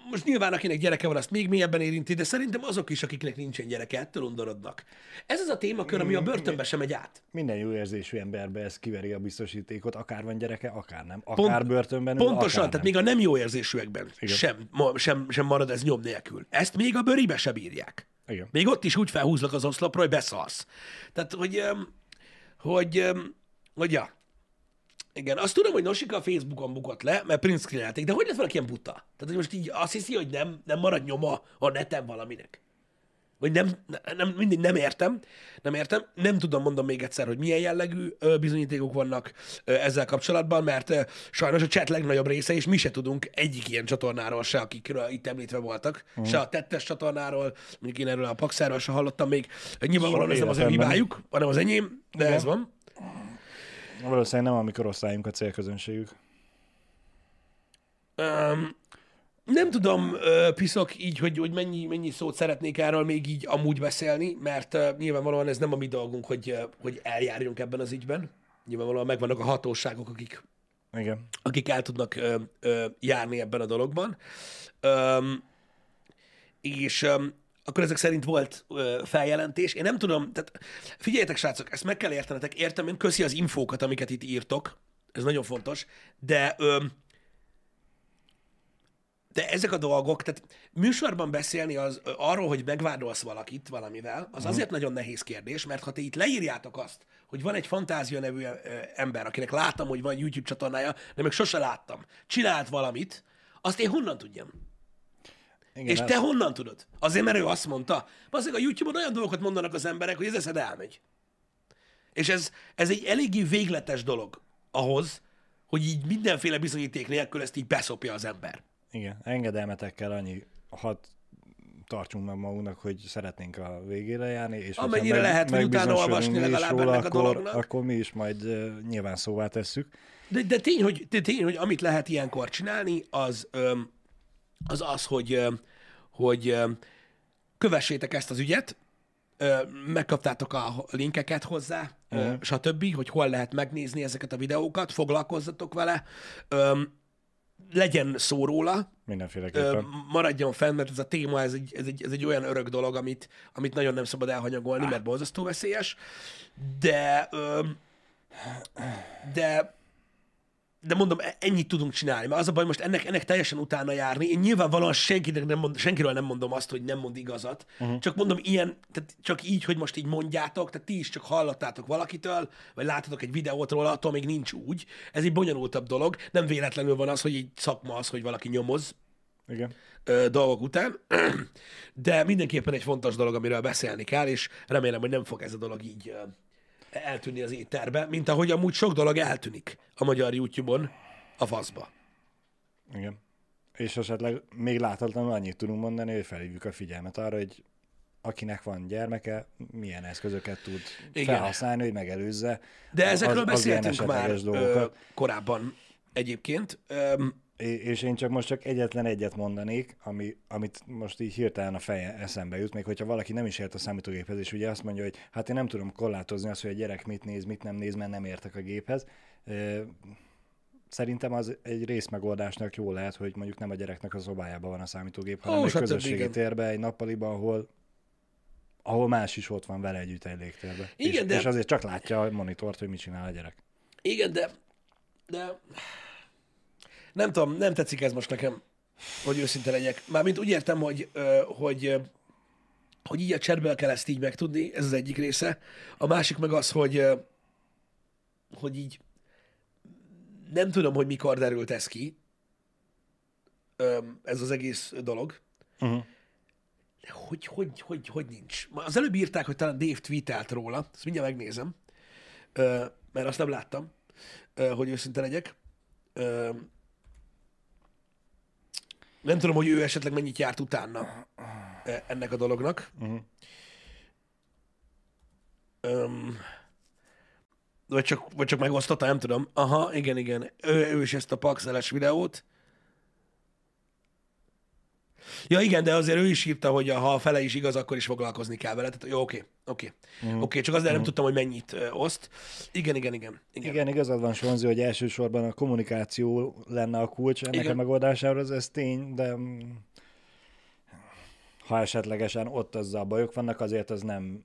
most nyilván akinek gyereke van, azt még mélyebben érinti, de szerintem azok is, akiknek nincsen gyereke, ettől undorodnak. Ez az a témakör, ami a börtönbe sem megy át. Minden jó érzésű emberbe ez kiveri a biztosítékot, akár van gyereke, akár nem. Akár Pont, börtönben ül, Pontosan, akár tehát nem. még a nem jó érzésűekben sem, ma, sem, sem marad ez nyom nélkül. Ezt még a bőribe se bírják. Igen. Még ott is úgy felhúzlak az oszlopra, hogy beszalsz. Tehát, hogy, hogy, öm, hogy ja. Igen, azt tudom, hogy Nosika a Facebookon bukott le, mert print screenelték, de hogy lett valaki ilyen buta? Tehát, hogy most így azt hiszi, hogy nem, nem marad nyoma a neten valaminek. Vagy nem, nem, mindig nem értem, nem értem, nem tudom, mondom még egyszer, hogy milyen jellegű bizonyítékok vannak ezzel kapcsolatban, mert sajnos a chat legnagyobb része, és mi se tudunk egyik ilyen csatornáról se, akikről itt említve voltak, uh-huh. se a tettes csatornáról, mondjuk én erről a Paxáról se hallottam még, nyilvánvalóan ez nem az ő hibájuk, hanem az enyém, de Igen. ez van. Valószínűleg nem a mi korosztályunk a célközönségük. Um, nem tudom, uh, piszok így, hogy, hogy mennyi, mennyi szót szeretnék erről még így amúgy beszélni, mert uh, nyilvánvalóan ez nem a mi dolgunk, hogy, uh, hogy eljárjunk ebben az ügyben. Nyilvánvalóan megvannak a hatóságok, akik, Igen. akik el tudnak ö, ö, járni ebben a dologban. Öm, és öm, akkor ezek szerint volt ö, feljelentés. Én nem tudom, tehát figyeljetek, srácok, ezt meg kell értenetek. Értem, én köszi az infókat, amiket itt írtok. Ez nagyon fontos. De öm, de ezek a dolgok, tehát műsorban beszélni az, ö, arról, hogy megvádolsz valakit valamivel, az azért nagyon nehéz kérdés, mert ha te itt leírjátok azt, hogy van egy fantázia nevű ö, ember, akinek láttam, hogy van YouTube csatornája, de még sose láttam, csinált valamit, azt én honnan tudjam? Igen, És ez- te honnan tudod? Azért, mert ő azt mondta. Azért a YouTube-on olyan dolgokat mondanak az emberek, hogy ez eszed elmegy. És ez, ez egy eléggé végletes dolog ahhoz, hogy így mindenféle bizonyíték nélkül ezt így beszopja az ember. Igen, engedelmetekkel annyi, hadd tartsunk meg magunknak, hogy szeretnénk a végére járni, és Amennyire lehet, hogy utána olvasni legalább róla, ennek a akkor, dolognak. akkor mi is majd uh, nyilván szóvá tesszük. De, de tény, hogy, de tény, hogy amit lehet ilyenkor csinálni, az öm, az, az hogy, hogy kövessétek ezt az ügyet, megkaptátok a linkeket hozzá, Mhm. stb., hogy hol lehet megnézni ezeket a videókat, foglalkozzatok vele, legyen szó róla, Mindenféleképpen. maradjon fenn, mert ez a téma, ez egy, ez egy, ez egy olyan örök dolog, amit, amit nagyon nem szabad elhanyagolni, mert borzasztó veszélyes, de de de mondom, e- ennyit tudunk csinálni, mert az a baj, most ennek, ennek teljesen utána járni. Én nyilvánvalóan senkinek nem mond, senkiről nem mondom azt, hogy nem mond igazat, uh-huh. csak mondom ilyen, tehát csak így, hogy most így mondjátok, tehát ti is csak hallottátok valakitől, vagy láttatok egy videót róla, attól még nincs úgy. Ez egy bonyolultabb dolog. Nem véletlenül van az, hogy egy szakma az, hogy valaki nyomoz, Igen. ö, dolgok után, de mindenképpen egy fontos dolog, amiről beszélni kell, és remélem, hogy nem fog ez a dolog így eltűnni az étterbe, mint ahogy amúgy sok dolog eltűnik a magyar YouTube-on a faszba. Igen. És esetleg még láthatatlanul annyit tudunk mondani, hogy felhívjuk a figyelmet arra, hogy akinek van gyermeke, milyen eszközöket tud Igen. Felhasználni, hogy megelőzze De ezekről az, az beszéltünk már esetleges ö, dolgokat. korábban egyébként. És én csak most csak egyetlen egyet mondanék, ami, amit most így hirtelen a feje eszembe jut, még hogyha valaki nem is ért a számítógéphez, és ugye azt mondja, hogy hát én nem tudom korlátozni azt, hogy a gyerek mit néz, mit nem néz, mert nem értek a géphez. Szerintem az egy részmegoldásnak jó lehet, hogy mondjuk nem a gyereknek a szobájában van a számítógép, hanem Ó, egy stb. közösségi térben, egy nappaliban, ahol ahol más is ott van vele együtt egy légtérben. Igen, és, de- és azért csak látja a monitort, hogy mit csinál a gyerek. igen, de, de nem tudom, nem tetszik ez most nekem, hogy őszinte legyek. Mármint úgy értem, hogy, hogy, hogy így a chatből kell ezt így megtudni, ez az egyik része. A másik meg az, hogy, hogy így nem tudom, hogy mikor derült ez ki, ez az egész dolog. Uh-huh. De hogy, hogy, hogy, hogy nincs? Az előbb írták, hogy talán Dave tweetelt róla, ezt mindjárt megnézem, mert azt nem láttam, hogy őszinte legyek. Nem tudom, hogy ő esetleg mennyit járt utána ö, ennek a dolognak. Uh-huh. Öm, vagy, csak, vagy csak megosztotta, nem tudom. Aha, igen, igen. Ő, ő is ezt a paxeles videót. Ja igen, de azért ő is írta, hogy ha a fele is igaz, akkor is foglalkozni kell vele. Tehát, jó, oké, oké. Mhm. Oké, csak azért nem tudtam, hogy mennyit oszt. Igen, igen, igen. igen. Igen, igazad van, Sonzi, hogy elsősorban a kommunikáció lenne a kulcs ennek Igen. a megoldására, ez, ez tény, de mm, ha esetlegesen ott azzal bajok vannak, azért az nem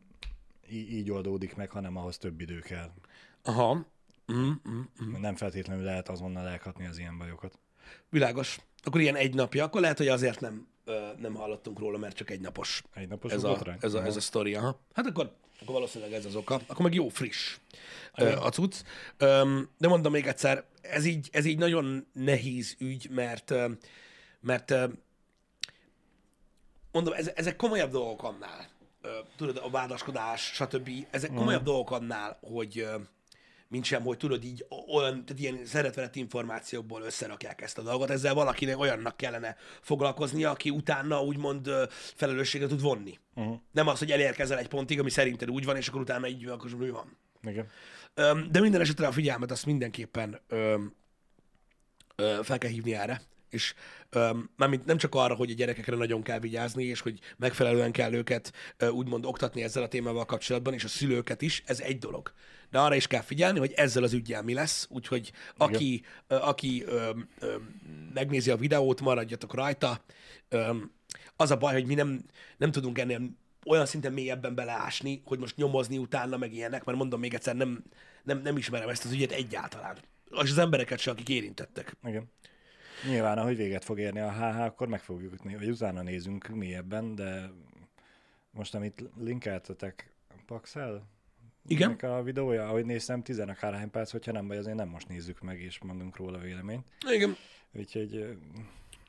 így oldódik meg, hanem ahhoz több idő kell. Aha. Mm, mm, mm. Nem feltétlenül lehet azonnal elkatni az ilyen bajokat. Világos. Akkor ilyen egy napja, akkor lehet, hogy azért nem, ö, nem hallottunk róla, mert csak egy napos Egy napos ez a, botrány? ez a, ez a sztori. Aha. Hát akkor, akkor valószínűleg ez az oka. Akkor meg jó friss ö, a cucc. Öm, De mondom még egyszer, ez így, ez így nagyon nehéz ügy, mert, ö, mert ö, mondom, ez, ezek komolyabb dolgok annál. Ö, Tudod, a vádaskodás, stb. Ezek komolyabb dolgok annál, hogy ö, mint sem, hogy tudod így olyan, tehát ilyen szeretvelett információkból összerakják ezt a dolgot. Ezzel valakinek olyannak kellene foglalkoznia, aki utána úgymond felelősséget tud vonni. Uh-huh. Nem az, hogy elérkezel egy pontig, ami szerinted úgy van, és akkor utána így akkor mi van. Igen. De minden esetre a figyelmet azt mindenképpen fel kell hívni erre. És öm, mármint nem csak arra, hogy a gyerekekre nagyon kell vigyázni, és hogy megfelelően kell őket ö, úgymond oktatni ezzel a témával kapcsolatban, és a szülőket is, ez egy dolog. De arra is kell figyelni, hogy ezzel az ügyel mi lesz, úgyhogy aki, ö, aki öm, öm, megnézi a videót, maradjatok rajta. Öm, az a baj, hogy mi nem, nem tudunk ennél olyan szinten mélyebben beleásni, hogy most nyomozni utána, meg ilyenek, mert mondom még egyszer, nem, nem, nem ismerem ezt az ügyet egyáltalán. És az embereket se, akik érintettek. Igen. Nyilván, ahogy véget fog érni a HH, akkor meg fogjuk jutni, vagy utána nézünk mélyebben, de most, amit linkeltetek, Paxel? Igen. Ennek a videója, ahogy néztem, 10 akárhány perc, hogyha nem baj, azért nem most nézzük meg, és mondunk róla véleményt. Igen. Úgyhogy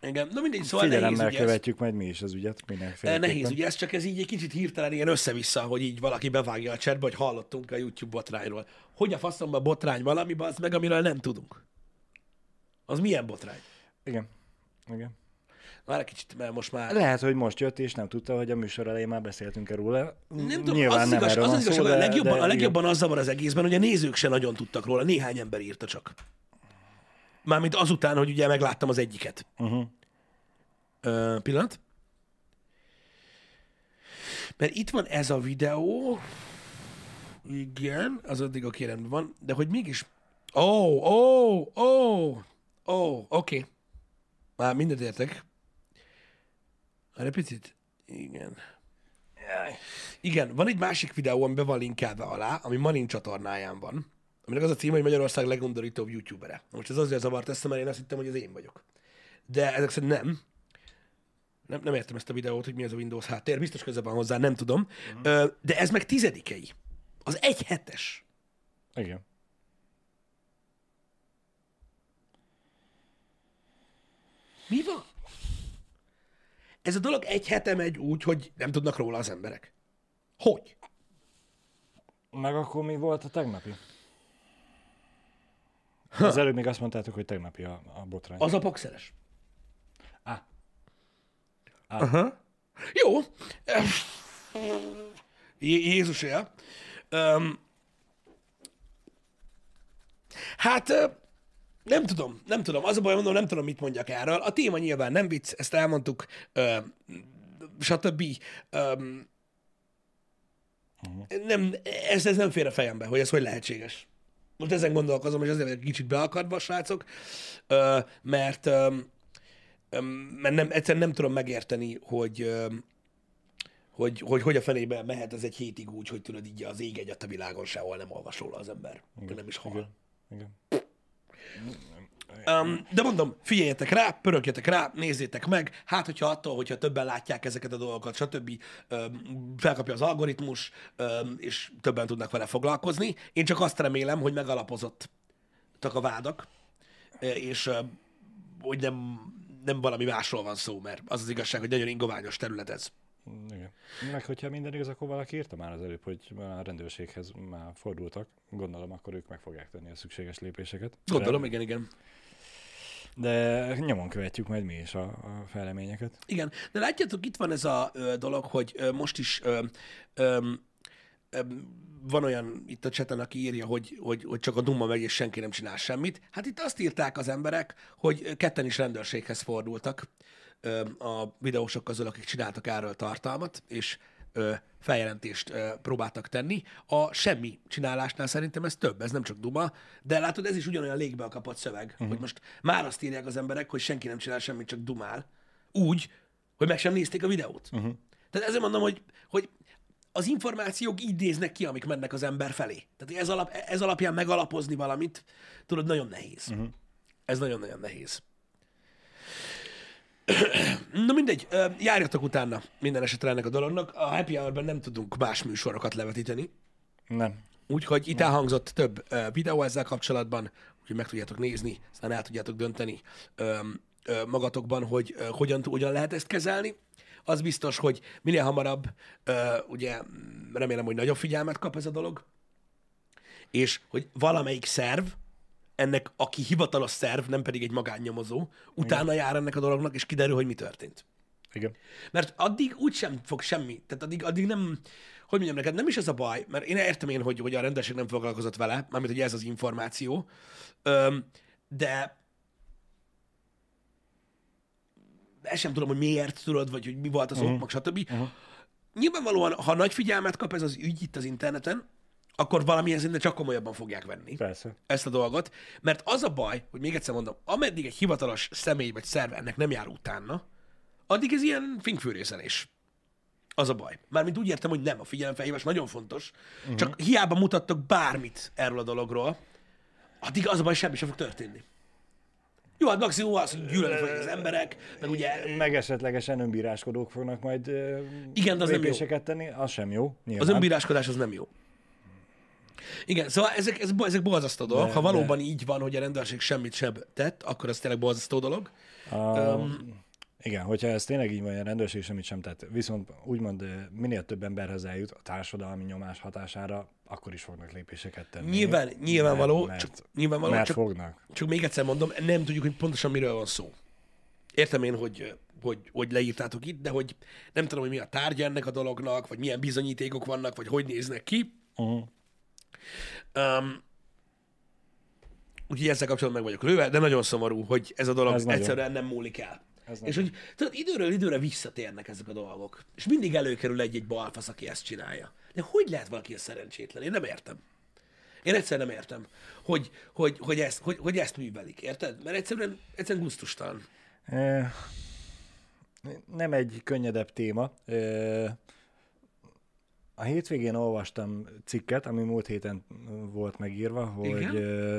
Igen. Na mindegy, szóval nehéz figyelemmel ez. követjük majd mi is az ügyet Eh, mindenféleképpen. Nehéz ugye ez, csak ez így egy kicsit hirtelen ilyen össze-vissza, hogy így valaki bevágja a chatbe, hogy hallottunk a YouTube botrányról. Hogy a faszomban botrány valami, az meg, amiről nem tudunk. Az milyen botrány? Igen. Igen. Már egy kicsit, mert most már... Lehet, hogy most jött, és nem tudta, hogy a műsor elején már beszéltünk róla. Nem tudom, Nyilván az, nem igaz, erről az, az igaz, szó, a legjobban, de a legjobban az zavar az egészben, hogy a nézők se nagyon tudtak róla. Néhány ember írta csak. Mármint azután, hogy ugye megláttam az egyiket. Uh-huh. Ö, pillanat. Mert itt van ez a videó. Igen, az addig a kérem van, de hogy mégis... Ó, ó, ó, ó, oké. Már mindent értek. Egy picit. Igen. Igen, van egy másik videó, ami be van linkelve alá, ami Marin csatornáján van, aminek az a címe, hogy Magyarország legundorítóbb youtubere. Most ez azért zavart ezt, mert én azt hittem, hogy az én vagyok. De ezek szerint nem. Nem, nem értem ezt a videót, hogy mi ez a Windows háttér, biztos köze van hozzá, nem tudom. Uh-huh. De ez meg tizedikei. Az egy hetes. Igen. Mi van? Ez a dolog egy hete megy úgy, hogy nem tudnak róla az emberek. Hogy? Meg akkor mi volt a tegnapi? Az előbb még azt mondtátok, hogy tegnapi a, a botrány. Az a pakszeres. Ah. Aha. Jó. Jé- Jézus él. Um, hát nem tudom, nem tudom. Az a baj, mondom, nem tudom, mit mondjak erről. A téma nyilván nem vicc, ezt elmondtuk, ö, stb. Um, nem, ez, ez nem fér a fejembe, hogy ez hogy lehetséges. Most ezen gondolkozom, és azért vagyok kicsit beakadva, srácok, ö, mert ö, mert nem, egyszerűen nem tudom megérteni, hogy, öm, hogy, hogy hogy a fenébe mehet ez egy hétig úgy, hogy tudod így az ég egyet a világon sehol nem olvas róla az ember. Igen, nem is hall. Igen. Um, de mondom, figyeljetek rá, pörögjetek rá, nézzétek meg, hát hogyha attól, hogyha többen látják ezeket a dolgokat, stb. Um, felkapja az algoritmus, um, és többen tudnak vele foglalkozni. Én csak azt remélem, hogy megalapozottak a vádak, és ö, hogy nem, nem valami másról van szó, mert az az igazság, hogy nagyon ingoványos terület ez. Igen. Meg hogyha minden igaz, akkor valaki írta már az előbb, hogy a rendőrséghez már fordultak. Gondolom, akkor ők meg fogják tenni a szükséges lépéseket. Gondolom, igen, igen. De nyomon követjük majd mi is a, a fejleményeket. Igen, de látjátok, itt van ez a ö, dolog, hogy ö, most is ö, ö, ö, van olyan itt a cseten, aki írja, hogy, hogy, hogy csak a Duma megy, és senki nem csinál semmit. Hát itt azt írták az emberek, hogy ketten is rendőrséghez fordultak, a videósok közül, akik csináltak erről tartalmat, és feljelentést próbáltak tenni. A semmi csinálásnál szerintem ez több, ez nem csak duma, de látod, ez is ugyanolyan légbe kapott szöveg, uh-huh. hogy most már azt írják az emberek, hogy senki nem csinál semmit, csak dumál. Úgy, hogy meg sem nézték a videót. Uh-huh. Tehát ezért mondom, hogy, hogy az információk így néznek ki, amik mennek az ember felé. Tehát ez, alap, ez alapján megalapozni valamit, tudod, nagyon nehéz. Uh-huh. Ez nagyon-nagyon nehéz. Na mindegy, járjatok utána minden esetre ennek a dolognak. A Happy Hour-ben nem tudunk más műsorokat levetíteni, Nem. úgyhogy itt elhangzott több videó ezzel kapcsolatban, úgyhogy meg tudjátok nézni, aztán el tudjátok dönteni magatokban, hogy hogyan, hogyan lehet ezt kezelni. Az biztos, hogy minél hamarabb, ugye remélem, hogy nagyobb figyelmet kap ez a dolog, és hogy valamelyik szerv, ennek, aki hivatalos szerv, nem pedig egy magánnyomozó, utána jár ennek a dolognak, és kiderül, hogy mi történt. Igen. Mert addig úgy sem fog semmi, tehát addig, addig nem, hogy mondjam neked, nem is ez a baj, mert én értem én, hogy, hogy a rendőrség nem foglalkozott vele, mármint, hogy ez az információ, Öm, de ezt sem tudom, hogy miért tudod, vagy hogy mi volt az uh-huh. ok, stb. Uh-huh. Nyilvánvalóan, ha nagy figyelmet kap ez az ügy itt az interneten, akkor valamilyen szinten csak komolyabban fogják venni Persze. ezt a dolgot, mert az a baj, hogy még egyszer mondom, ameddig egy hivatalos személy vagy szerv ennek nem jár utána, addig ez ilyen finkfűrészelés. Az a baj. Mármint úgy értem, hogy nem, a figyelemfelhívás nagyon fontos, uh-huh. csak hiába mutattok bármit erről a dologról, addig az a baj, semmi sem fog történni. Jó, hát maximum az, hogy gyűlölni fogják az emberek, meg ugye Meg esetlegesen önbíráskodók fognak majd Igen, de az nem jó. tenni, az sem jó. Nyilván. az önbíráskodás az nem jó. Igen, szóval ezek, ezek, ezek borzasztó dolgok. De- Ha valóban így van, hogy a rendőrség semmit sem tett, akkor az tényleg borzasztó dolog. A, igen, hogyha ez tényleg így van, a rendőrség semmit sem tett, viszont úgymond minél több emberhez eljut a társadalmi nyomás hatására, akkor is fognak lépéseket tenni. Nyilván, nyilvánvaló, mert, csak, nyilvánvaló mert csak, fognak. csak még egyszer mondom, nem tudjuk, hogy pontosan miről van szó. Értem én, hogy, hogy, hogy leírtátok itt, de hogy nem tudom, hogy mi a tárgya ennek a dolognak, vagy milyen bizonyítékok vannak, vagy hogy néznek ki. Uh-huh. Um, úgyhogy ezzel kapcsolatban meg vagyok lőve, de nagyon szomorú, hogy ez a dolog Ez nagyon. egyszerűen nem múlik el. Ez és hogy tudod, időről időre visszatérnek ezek a dolgok. És mindig előkerül egy-egy balfasz, aki ezt csinálja. De hogy lehet valaki a szerencsétlen? Én nem értem. Én egyszer nem értem, hogy, hogy, hogy, ezt, hogy, hogy ezt művelik, érted? Mert egyszerűen, egyszerűen gusztustalan. Nem egy könnyedebb téma. A hétvégén olvastam cikket, ami múlt héten volt megírva, hogy Igen? ö,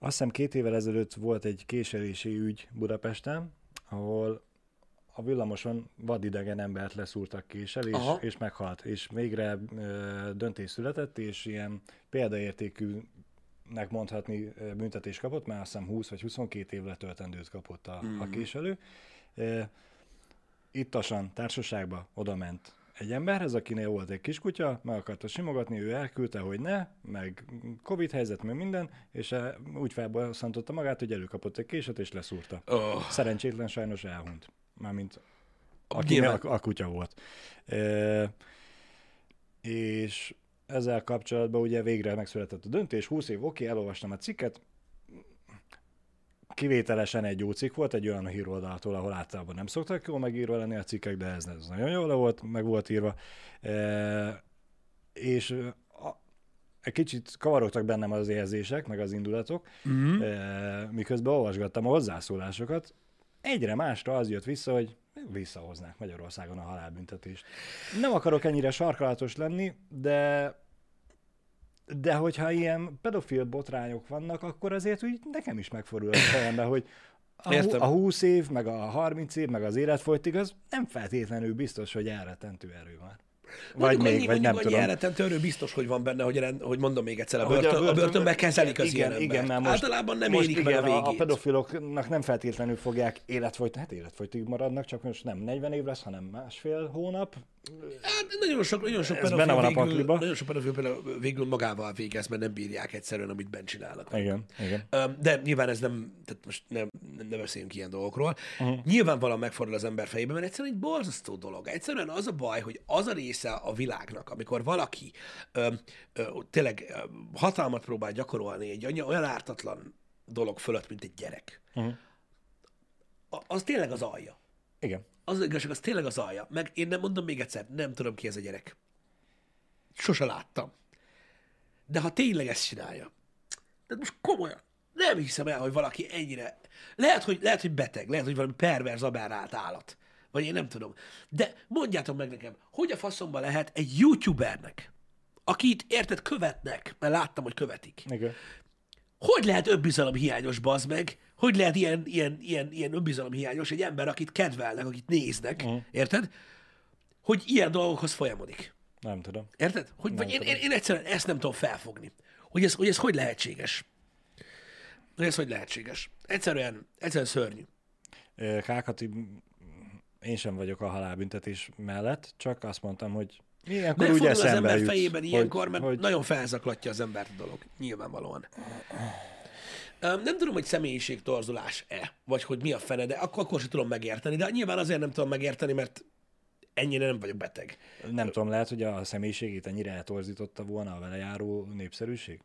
azt hiszem két évvel ezelőtt volt egy késelési ügy Budapesten, ahol a villamoson vadidegen embert leszúrtak késsel, és, Aha. és meghalt. És végre ö, döntés született, és ilyen példaértékű nek mondhatni büntetés kapott, mert azt hiszem 20 vagy 22 év letöltendőt kapott a, Hmm. a késelő. Ö, Ittasan, társaságba oda ment egy emberhez, akinél volt egy kiskutya, meg akarta simogatni, ő elküldte, hogy ne, meg Covid helyzet, meg minden, és eh, úgy felbosszantotta magát, hogy előkapott egy késet, és leszúrta. Oh, Szerencsétlen sajnos elhunyt. Mármint aki Nyilván. a, a kutya volt. E, és ezzel kapcsolatban ugye végre megszületett a döntés, 20 év, oké, elolvastam a cikket, kivételesen egy jó cikk volt, egy olyan híroldaltól, ahol általában nem szoktak jól megírva lenni a cikkek, de ez, ez nagyon jól volt, meg volt írva. E, és a, egy kicsit kavarogtak bennem az érzések, meg az indulatok, mm. e, miközben olvasgattam a hozzászólásokat, egyre másra az jött vissza, hogy visszahoznák Magyarországon a halálbüntetést. Nem akarok ennyire sarkalatos lenni, de de hogyha ilyen pedofil botrányok vannak, akkor azért úgy nekem is megfordul a fejembe, hogy a, Értem. a 20 év, meg a 30 év, meg az életfolytig, az nem feltétlenül biztos, hogy elretentő erő már. Vagy Mondjuk még, annyi, vagy nem tudom. elretentő erő biztos, hogy van benne, hogy, rend, hogy mondom még egyszer, a, Hogy a börtön, a, börtönben- börtönben kezelik az igen, ilyen igen, embert. most- Általában nem most élik meg a igen, végét. A pedofiloknak nem feltétlenül fogják életfolyt, hát életfolytig maradnak, csak most nem 40 év lesz, hanem másfél hónap. Hát nagyon sok, nagyon sok pedofil benne van a végül, pakliba. nagyon sok pedofil például végül magával végez, mert nem bírják egyszerűen, amit bent csinálnak. Igen, igen. De nyilván ez nem, tehát most nem, nem, nem beszélünk ilyen dolgokról. Uh-huh. Nyilvánvalóan megfordul az ember fejében, mert egyszerűen egy borzasztó dolog. Egyszerűen az a baj, hogy az a része a világnak, amikor valaki ö, ö, tényleg ö, hatalmat próbál gyakorolni egy olyan ártatlan dolog fölött, mint egy gyerek, a- az tényleg az alja. Igen. Az az igazság, az tényleg az alja. Meg én nem mondom még egyszer, nem tudom ki ez a gyerek. Sose láttam. De ha tényleg ezt csinálja, de most komolyan, nem hiszem el, hogy valaki ennyire... Lehet, hogy, lehet, hogy beteg, lehet, hogy valami perverz aberrált állat. Vagy én nem tudom. De mondjátok meg nekem, hogy a faszomban lehet egy youtubernek, akit érted, követnek, mert láttam, hogy követik. Igen. Hogy lehet önbizalom hiányos, bazd meg? Hogy lehet ilyen, ilyen, ilyen, ilyen önbizalom hiányos egy ember, akit kedvelnek, akit néznek, Mhm. érted? Hogy ilyen dolgokhoz folyamodik. Nem tudom. Érted? Hogy, vagy én, tudom. én, én egyszerűen ezt nem tudom felfogni. Hogy ez hogy, ez hogy lehetséges. Hogy ez hogy lehetséges. Egyszerűen, egyszerűen szörnyű. Kákati, én sem vagyok a halálbüntetés mellett, csak azt mondtam, hogy ilyenkor úgy Megfordul az ember jut, fejében ilyenkor, mert hogy nagyon felzaklatja az embert a dolog. Nyilvánvalóan. Nem tudom, hogy személyiségtorzulás-e, vagy hogy mi a fene, de akkor, akkor sem tudom megérteni. De nyilván azért nem tudom megérteni, mert ennyire nem vagyok beteg. nem tudom, lehet, hogy a személyiségét ennyire eltorzította volna a vele járó népszerűség?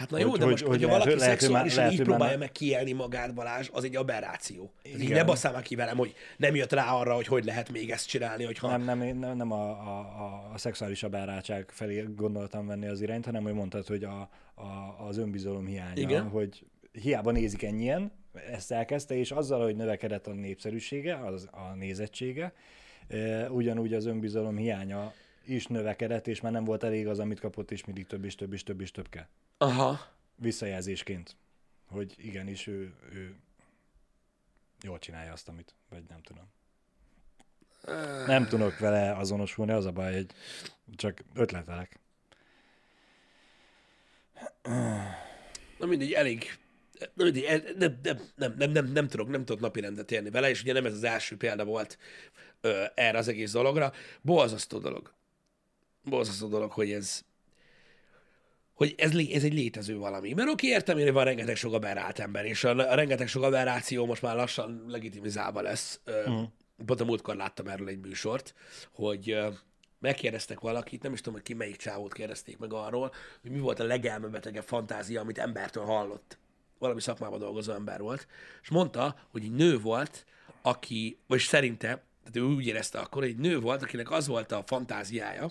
Hát na jó, Hogy- de hogy- most, hogy hogyha valaki lehet, szexuálisan lehet, így próbálja meg kielni magát, Balázs, az egy aberráció. Tehát így Igen. ne basszál már ki velem, hogy nem jött rá arra, hogy hogy lehet még ezt csinálni, hogyha... Nem, nem, nem, nem a, a, a, a szexuális abárátság felé gondoltam venni az irányt, hanem hogy mondtad, hogy a, a, az önbizalom hiánya, Igen. hogy hiába nézik ennyien, ezt elkezdte, és azzal, hogy növekedett a népszerűsége, az, a nézettsége, e, ugyanúgy az önbizalom hiánya is növekedett, és már nem volt elég az, amit kapott, és mindig több és több és több és több kell. Aha. Visszajelzésként, hogy igenis ő, ő jól csinálja azt, amit, vagy nem tudom. Nem tudok vele azonosulni, az a baj, hogy csak ötletelek. Na mindegy, elég... Mindegy, nem, nem, nem, nem, nem, nem, tudok, nem tudok napi rendet érni vele, és ugye nem ez az első példa volt ö, erre az egész dologra. Borzasztó dolog. Borzasztó dolog, hogy ez hogy ez, ez egy létező valami. Mert oké, értem én, hogy van rengeteg sok aberrált ember, és a, a rengeteg sok aberráció most már lassan legitimizálva lesz. Uh-huh. Pont a múltkor láttam erről egy műsort, hogy megkérdeztek valakit, nem is tudom, hogy ki melyik csávót kérdezték meg arról, hogy mi volt a legelmebetegebb fantázia, amit embertől hallott. Valami szakmában dolgozó ember volt. És mondta, hogy egy nő volt, aki, vagy szerinte, tehát ő úgy érezte akkor, hogy egy nő volt, akinek az volt a fantáziája?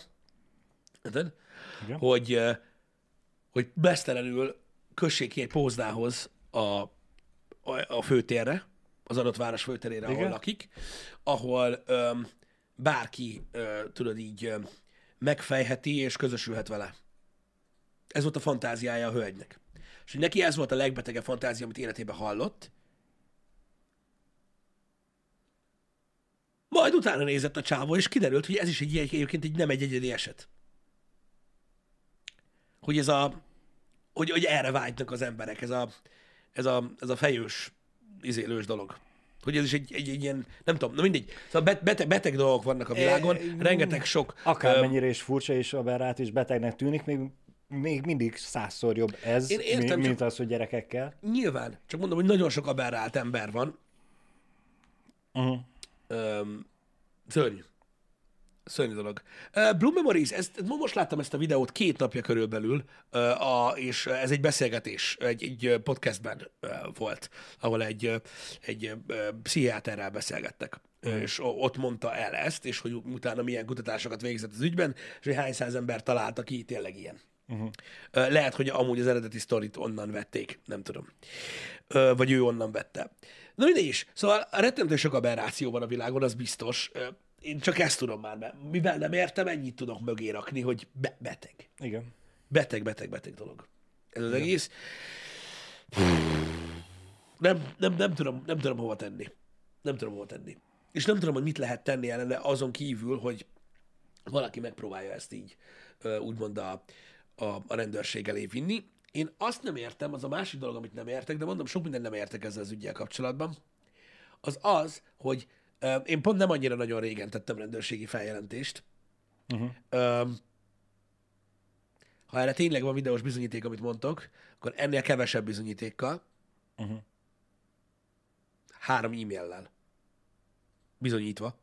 Igen. hogy, hogy mesztelenül kössék ki egy póznához a, a, a főtérre, az adott város főterére, ahol Igen. lakik, ahol öm, bárki, ö, tudod így, ö, megfejheti és közösülhet vele. Ez volt a fantáziája a hölgynek. És hogy neki ez volt a legbetegebb fantázia, amit életében hallott. Majd utána nézett a csávó, és kiderült, hogy ez is egy, egyébként egy, nem egy egyedi eset. Hogy ez a, hogy, hogy erre vágynak az emberek, ez a, ez a, ez a fejős, izélős dolog. Hogy ez is egy, egy, egy ilyen, nem tudom, na mindegy. Szóval bet- beteg, beteg dolgok vannak a világon, E, rengeteg sok... Akármennyire is furcsa és aberrát és betegnek tűnik, még, még mindig százszor jobb ez, Én értem, mi- csak- mint az, hogy gyerekekkel. Nyilván, csak mondom, hogy nagyon sok aberrált ember van. Uh-huh. Öm, szörnyű. Szörnyű dolog. Blue Memories, ezt, most láttam ezt a videót két napja körülbelül, a, és ez egy beszélgetés, egy, egy podcastben volt, ahol egy, egy pszichiáterrel beszélgettek. Mm. És ott mondta el ezt, és hogy utána milyen kutatásokat végzett az ügyben, és hogy hány száz ember találta ki tényleg ilyen. Uh-huh. Lehet, hogy amúgy az eredeti sztorit onnan vették, nem tudom. Vagy ő onnan vette. Na mindegy is. Szóval a rettentő sok aberráció van a világon, az biztos. Én csak ezt tudom már, mert mivel nem értem, ennyit tudok mögé rakni, hogy be- beteg. Igen. Beteg, beteg, beteg dolog. Ez az egész. Nem, nem, nem, tudom, nem tudom hova tenni. Nem tudom hova tenni. És nem tudom, hogy mit lehet tenni ellene azon kívül, hogy valaki megpróbálja ezt így úgymond a, a, a rendőrség elé vinni. Én azt nem értem, az a másik dolog, amit nem értek, de mondom, sok mindent nem értek ezzel az ügyel kapcsolatban, az az, hogy én pont nem annyira nagyon régen tettem rendőrségi feljelentést. Uh-huh. Ha erre tényleg van videós bizonyíték, amit mondtok, akkor ennél kevesebb bizonyítékkal, Uh-huh. három e-maillel bizonyítva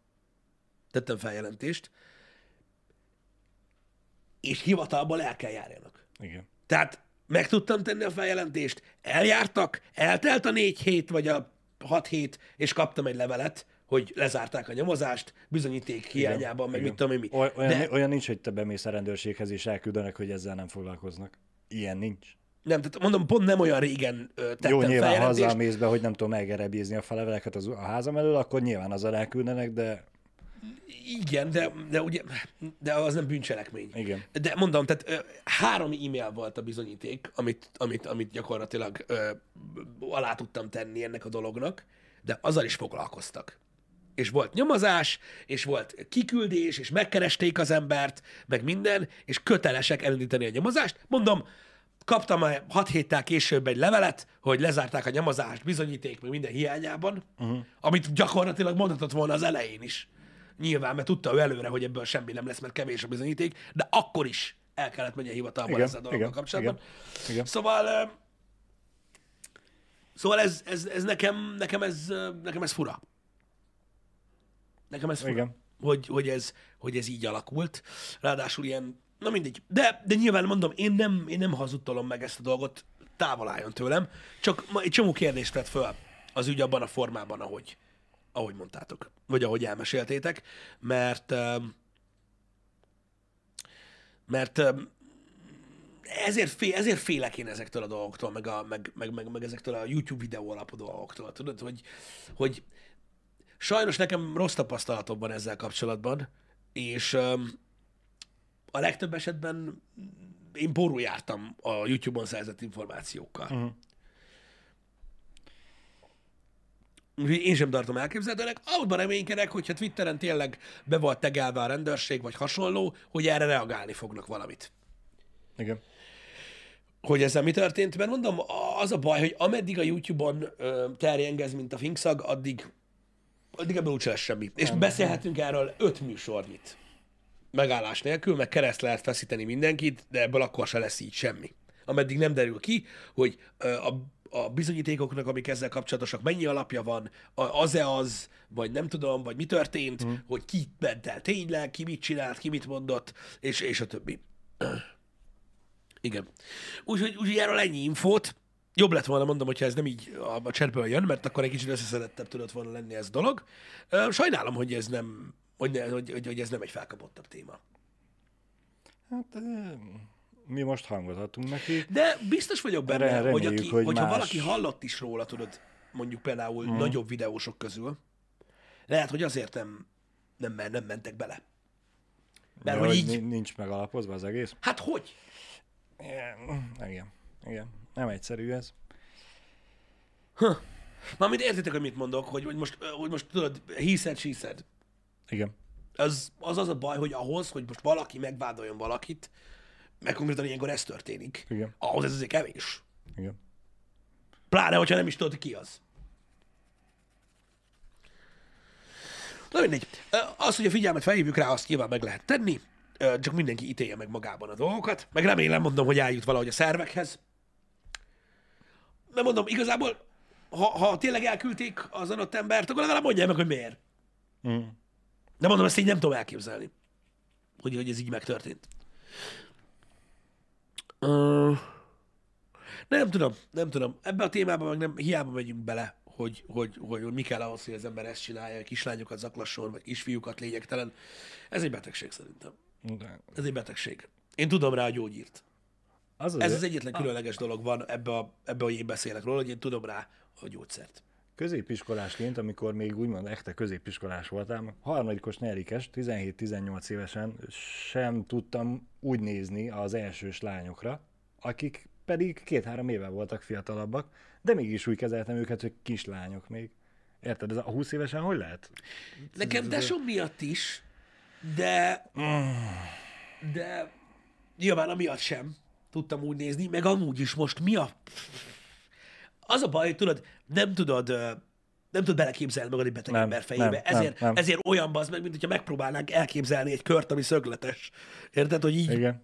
tettem feljelentést, és hivatalból el kell járjanak. Igen. Tehát meg tudtam tenni a feljelentést, eljártak, eltelt a négy hét, vagy a 6 hét, és kaptam egy levelet, hogy lezárták a nyomozást, bizonyíték hiányában, meg Igen. mit tudom én mi. Oly- Olyan, De- olyan nincs, hogy te bemész a rendőrséghez és elküldenek, hogy ezzel nem foglalkoznak. Ilyen nincs. Nem, tehát mondom, pont nem olyan régen tettem Jó, nyilván ha feljelentést. azzal mész be, hogy nem tudom meggerebézni a feleveleket az, a házam elől, akkor nyilván azzal elküldenek, de Igen, de, de ugye, de az nem bűncselekmény. Igen. De mondom, tehát három e-mail volt a bizonyíték, amit, amit, amit gyakorlatilag ö, alá tudtam tenni ennek a dolognak, de azzal is foglalkoztak. És volt nyomozás, és volt kiküldés, és megkeresték az embert, meg minden, és kötelesek elindítani a nyomozást. Mondom, kaptam már hat héttel később egy levelet, hogy lezárták a nyomozást, bizonyíték, meg minden hiányában, uh-huh. amit gyakorlatilag mondhatott volna az elején is. Nyilván, mert tudta ő előre, hogy ebből semmi nem lesz, mert kevés a bizonyíték, de akkor is el kellett menni a hivatalban Igen, ezzel a dologgal kapcsolatban. igen, igen. Szóval, szóval ez, ez, ez nekem, nekem, ez, nekem ez fura. Nekem ez. Igen. Hogy, hogy, ez, hogy ez így alakult. Ráadásul ilyen, na mindegy. De, de nyilván mondom, én nem, én nem hazudtolom meg ezt a dolgot, távol álljon tőlem. Csak ma egy csomó kérdést tett föl az ügy abban a formában, ahogy, ahogy mondtátok. Vagy ahogy elmeséltétek. Mert öm, mert öm, ezért, fél, ezért félek én ezektől a dolgoktól, meg, a, meg, meg, meg, meg ezektől a YouTube videó alapú dolgoktól. Tudod, hogy, hogy sajnos nekem rossz tapasztalatom van ezzel kapcsolatban, és öm, a legtöbb esetben én borul jártam a YouTube-on szerzett információkkal. Úgyhogy én sem tartom elképzelhetőnek. Abban reménykedek, hogyha Twitteren tényleg be volt tegelve a rendőrség, vagy hasonló, hogy erre reagálni fognak valamit. igen. Hogy ezzel mi történt, mert mondom, az a baj, hogy ameddig a YouTube-on terjengez, mint a finkszag, addig, addig ebből úgyse lesz semmi. És beszélhetünk erről öt műsornyit. Megállás nélkül, meg kereszt lehet feszíteni mindenkit, de ebből akkor se lesz így semmi. Ameddig nem derül ki, hogy a, a bizonyítékoknak, amik ezzel kapcsolatosak, mennyi alapja van, az-e az, vagy nem tudom, vagy mi történt, mm. hogy ki ment el tényleg, ki mit csinált, ki mit mondott, és, és a többi. Igen. Úgyhogy úgy, erről ennyi infót. Jobb lett volna, mondom, hogyha ez nem így a, chatből jön, mert akkor egy kicsit összeszedettebb tudott volna lenni ez a dolog. Sajnálom, hogy ez nem, hogy, ne, hogy, hogy, hogy ez nem egy felkapottabb téma. Hát mi most hangot adtunk neki. De biztos vagyok benne, Re- hogy, reméljük, aki, hogy hogyha más- valaki hallott is róla, tudod, mondjuk például mm. nagyobb videósok közül, lehet, hogy azért nem, nem, nem mentek bele. Mert Ja, hogy így, ni- nincs megalapozva az egész. hát hogy? Igen, igen. igen. Nem egyszerű ez. Mármint értitek, hogy mit mondok, hogy, hogy, most, hogy most tudod, she said. Igen. az, az az a baj, hogy ahhoz, hogy most valaki megvádoljon valakit, meg konkrétan ilyenkor ez történik, Igen. ahhoz ez azért kevés. Igen. Pláne, hogyha nem is tudod, ki az. Na mindegy. Az, hogy a figyelmet felhívjuk rá, azt nyilván meg lehet tenni, csak mindenki ítélje meg magában a dolgokat. Meg remélem, mondom, hogy eljut valahogy a szervekhez. Mert mondom, igazából, ha, ha tényleg elküldték az adott embert, akkor legalább mondják meg, hogy miért. Mm. De mondom, ezt így nem tudom elképzelni, hogy, hogy ez így megtörtént. Uh, nem tudom, nem tudom. Ebbe a témába meg nem, hiába megyünk bele, hogy, hogy, hogy, hogy mi kell ahhoz, hogy az ember ezt csinálja, kislányokat zaklasson, vagy kisfiúkat lényegtelen. Ez egy betegség szerintem. De Ez egy betegség. Én tudom rá a gyógyírt. Az az Ez az egyetlen különleges dolog van ebbe, a, ebbe hogy én beszélek róla, hogy én tudom rá a gyógyszert. Középiskolásként, amikor még úgymond echte középiskolás voltam, harmadikos, negyedikes, 17-18 évesen sem tudtam úgy nézni az elsős lányokra, akik pedig két-három éve voltak fiatalabbak, de mégis úgy kezeltem őket, hogy kislányok még. Érted? Ez a 20 évesen hogy lehet? Nekem tesóm miatt is, de, de nyilván amiatt sem tudtam úgy nézni, meg amúgy is most mi a... Az a baj, hogy tudod, nem tudod, nem tudod beleképzelni magad egy beteg Nem, ember fejébe. nem, ezért, nem, nem. ezért olyan bazd meg, mint hogyha megpróbálnánk elképzelni egy kört, ami szögletes. Érted, hogy így, Igen.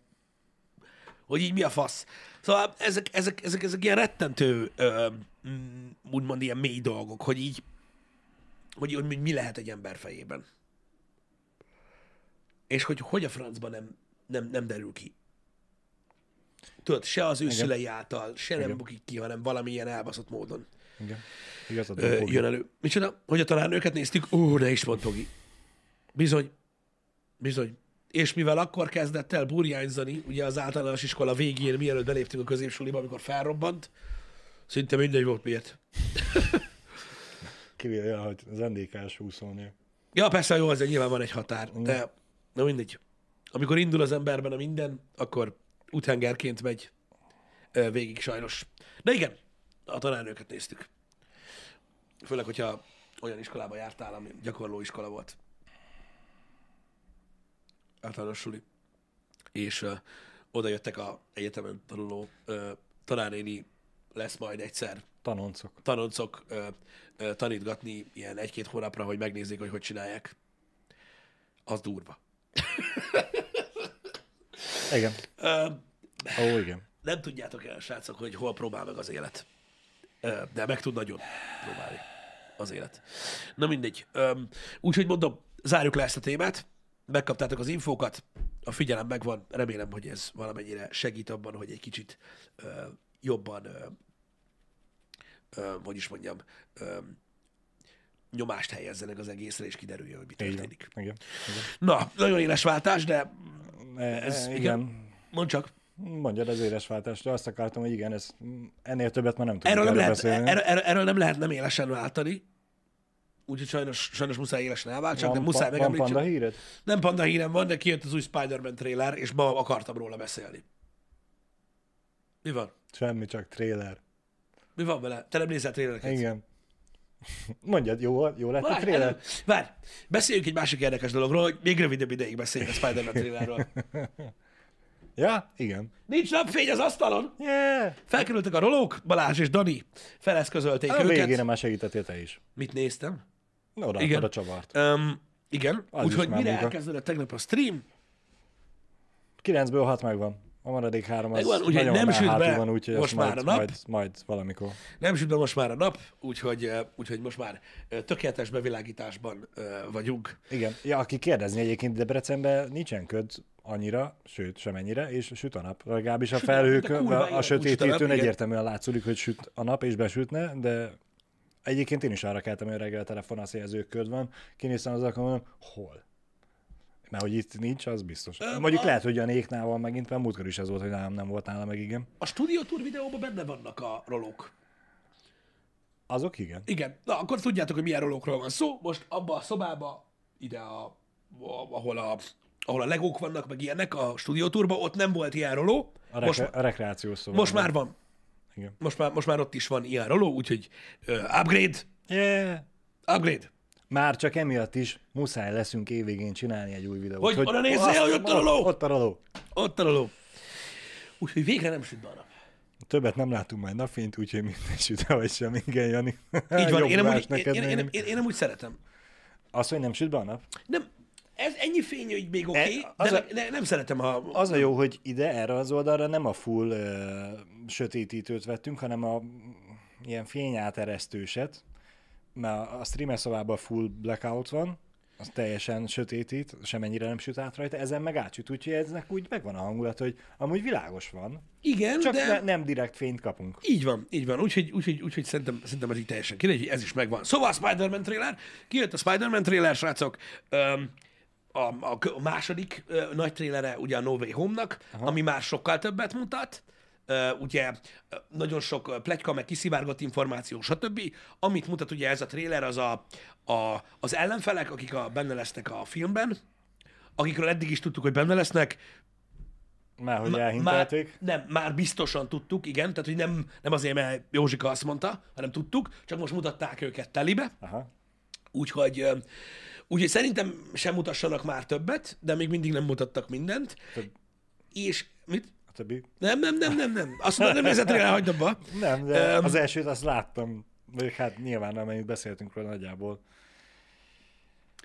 hogy így mi a fasz. Szóval ezek, ezek, ezek, ezek ilyen rettentő, ö, mm, úgymond ilyen mély dolgok, hogy így, hogy, hogy mi lehet egy ember fejében. És hogy hogy a francban nem, nem, nem derül ki. Tudod, se az ő szülei által, se nem bukik ki, hanem valamilyen elbaszott módon Igen. Igazad ö, Bogi. jön elő. Micsoda? Hogy a tanárnőket néztük? Ó, ne is mondd, Togi. Bizony. Bizony. És mivel akkor kezdett el burjányzani, ugye az általános iskola végén, mielőtt beléptünk a középsuliba, amikor felrobbant, szinte mindegy volt miért. Kivéve, hogy az NDK-s. Ja, persze, jó, azért nyilván van egy határ, de na mindegy. Amikor indul az emberben a minden, akkor úthengerként megy végig sajnos. De igen, a tanárnőket néztük. Főleg, hogyha olyan iskolába jártál, ami gyakorló iskola volt. Általános suli. És ö, oda jöttek a egyetemen tanuló ö, tanárnéni lesz majd egyszer Tanoncok. tanoncok ö, ö, tanítgatni ilyen egy-két hónapra, hogy megnézzék, hogy hogy csinálják. Az durva. Igen. Ó, igen. nem tudjátok el, srácok, hogy hol próbál meg az élet. De meg tud nagyon próbálni az élet. Na mindegy. Úgyhogy mondom, zárjuk le ezt a témát. Megkaptátok az infókat, a figyelem megvan. Remélem, hogy ez valamennyire segít abban, hogy egy kicsit jobban, hogy is mondjam, nyomást helyezzenek az egészre, és kiderüljön, hogy mi történik. Igen. igen. Na, nagyon éles váltás, de Ez, Ez- igen. igen. mondd csak. Mondjad az de azt akartam, hogy igen, ez, ennél többet már nem tudunk Erről nem, lehet, beszélni. erről, erről, erről nem lehet nem élesen váltani. Úgyhogy sajnos, sajnos muszáj élesen elváltsak, de van, muszáj pa- van panda híred? Nem panda hírem van, de kijött az új Spider-Man trailer, és ma akartam róla beszélni. Mi van? Semmi, csak trailer. Mi van vele? Te nem nézel trailereket? Igen. Mondjad, jó, jó lett a Várj, trailer? elő- Várj, beszéljünk egy másik érdekes dologról, hogy még rövidebb ideig beszéljünk a Spider-Man trailerről. Ja, igen. Nincs napfény az asztalon! Yeah! Felkerültek a rolók, Balázs és Dani feleszközölték A őket. végére már segítettél te is. Mit néztem? Na, oda Igen. a csavart. Um, igen, úgyhogy mire munka. elkezdődött tegnap a stream, 9-ből 6 megvan. A maradék három az úgyhogy nagyon nem süt be van, úgyhogy most azt már majd, a nap. Majd, majd valamikor. Nem süt be most már a nap, úgyhogy, úgyhogy most már tökéletes bevilágításban vagyunk. Igen. Ja, aki kérdezni egyébként Debrecenben nincsen köd annyira, sőt, semennyire, és süt a nap. Legalábbis a Süt a felhők, a, a a sötétítőn egyértelműen látszik, hogy süt a nap, és besütne, de egyébként én is arra keltem, hogy reggel telefonálsz, hogy ez ők köd van. Kinéztem az akkor mondom, hol? Mert hogy itt nincs, az biztos. Ö, Mondjuk a- lehet, hogy a néknál van megint, mert múltkor is ez volt, hogy nálam nem volt nála meg, igen. A Studio Tour videóban benne vannak a rolók. Azok igen. Igen, na akkor tudjátok, hogy milyen rolókról van szó. Most abba a szobába, ide a, ahol a ahol a legók vannak, meg ilyenek a Studio Tourban, ott nem volt ilyen roló. A, Most, rekre- a rekreációs szobában. most már van. Igen. Most már, most már ott is van ilyen roló, úgyhogy uh, upgrade, Yeah. upgrade. Már csak emiatt is muszáj leszünk évvégén csinálni egy új videót. Hogy oda nézzél, azt- hogy ott a roló! Ott a roló. Ott a roló. Úgyhogy végre nem süt be a nap. Többet nem látunk majd napfényt, úgyhogy minden süt vagy sem. Igen, Jani. Így van, én, amúgy, én, neked én, én, néni. én, én, amúgy szeretem. Az, hogy nem süt be a nap? Nem, ez ennyi fény, hogy még oké, okay, E, de a- ne, ne, nem szeretem, ha... Az a jó, hogy ide, erre az oldalra nem a full uh, sötétítőt vettünk, hanem a mm, ilyen fényáteresztőset, mert a streamer szobában full blackout van, az teljesen sötétít, semennyire nem süt át rajta, ezen meg átsüt, úgyhogy eznek úgy megvan a hangulat, hogy amúgy világos van, Igen, csak de... ne, nem direkt fényt kapunk. Így van, így van. Úgyhogy, úgyhogy, úgyhogy szerintem, szerintem ez így teljesen kidegy, hogy ez is megvan. Szóval a Spider-Man trailer, kijött a Spider-Man trailer, srácok. Öm, a, a, a második ö, nagy trailere ugye a No Way Home-nak, Aha. ami már sokkal többet mutat. Ugye nagyon sok ö, pletyka, meg kiszivárgott információ, stb. Amit mutat ugye ez a trailer, az a, a, az ellenfelek, akik a, benne lesznek a filmben, akikről eddig is tudtuk, hogy benne lesznek, Már hogy már, elhintelték. nem, már biztosan tudtuk, igen, tehát hogy nem, nem azért, mert Józsika azt mondta, hanem tudtuk, csak most mutatták őket telibe, Aha. úgyhogy, úgyhogy szerintem sem mutassanak már többet, de még mindig nem mutattak mindent. Több. És mit? A többi? Nem, nem, nem, nem, nem. Azt mondom, nem nézett rá, hagyd abba. Nem, de Öm, az elsőt azt láttam. Vagy hát nyilván, amennyit beszéltünk róla nagyjából.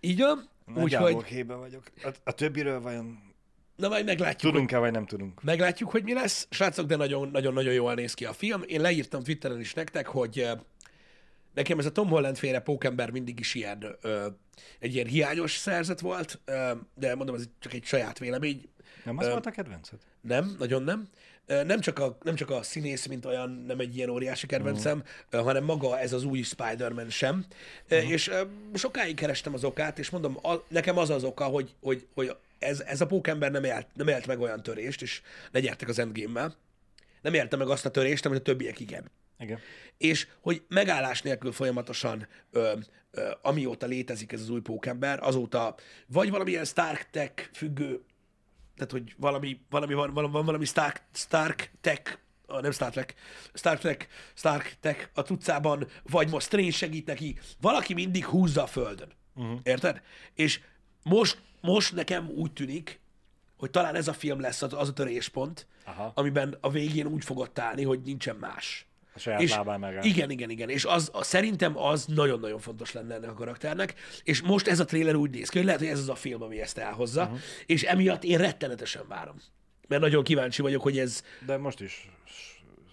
Így van. Nagyjából Úgyhogy, képbe vagyok. A, a többiről vajon na majd meglátjuk, tudunk-e, vagy nem tudunk? Meglátjuk, hogy mi lesz. Srácok, de nagyon-nagyon jól néz ki a film. Én leírtam Twitteren is nektek, hogy ö, nekem ez a Tom Holland féle pókember mindig is ilyen, ö, egy ilyen hiányos szerzet volt, ö, de mondom, ez csak egy saját vélemény. Nem az volt a kedvenced? Nem, nagyon nem. Nem csak, a, nem csak a színész, mint olyan, nem egy ilyen óriási kedvencem, uh-huh. hanem maga ez az új Spider-Man sem. Uh-huh. És sokáig kerestem az okát, és mondom, a, nekem az az oka, hogy, hogy, hogy ez, ez a pókember nem élt, nem élt meg olyan törést, és ne gyertek az endgame-mel. Nem érte meg azt a törést, amit a többiek igen. Igen. És hogy megállás nélkül folyamatosan, ö, ö, amióta létezik ez az új pókember, azóta vagy valamilyen Stark Tech függő, tehát hogy valami, valami van, van, van valami Stark, Stark Tech, ah, nem Star Trek, Star Trek, Stark Tech a tucában, vagy most Strange segít neki, valaki mindig húzza a földön. Uh-huh. Érted? És most, most nekem úgy tűnik, hogy talán ez a film lesz az, az a töréspont, Aha. amiben a végén úgy fogod állni, hogy nincsen más. A saját És lábán megáll. igen, igen, igen. És az, a, szerintem az nagyon-nagyon fontos lenne ennek a karakternek. És most ez a trailer úgy néz ki, hogy lehet, hogy ez az a film, ami ezt elhozza. Uh-huh. És emiatt én rettenetesen várom. Mert nagyon kíváncsi vagyok, hogy ez... De most is s-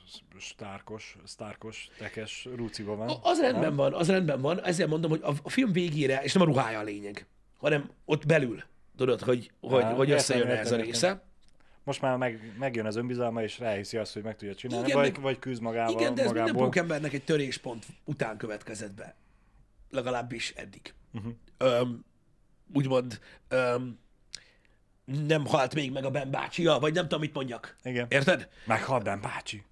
s- Starkos, Starkos, tekes rúciba van. Az rendben van, az rendben van. Ezért mondom, hogy a, film végére, és nem a ruhája a lényeg, hanem ott belül, tudod, hogy, hogy, Á, hogy összejön értem, ez a értem. Most már meg, megjön az önbizalma, és ráhiszi azt, hogy meg tudja csinálni, Igen, vagy, meg- vagy küzd magával, Igen, de ez minden magából. pókembernek egy töréspont után következett be. Legalábbis eddig. Uh-huh. Öm, úgymond öm, nem halt még meg a Ben bácsia, vagy nem tudom, mit mondjak. Igen. Érted? Meghalt Ben bácsi.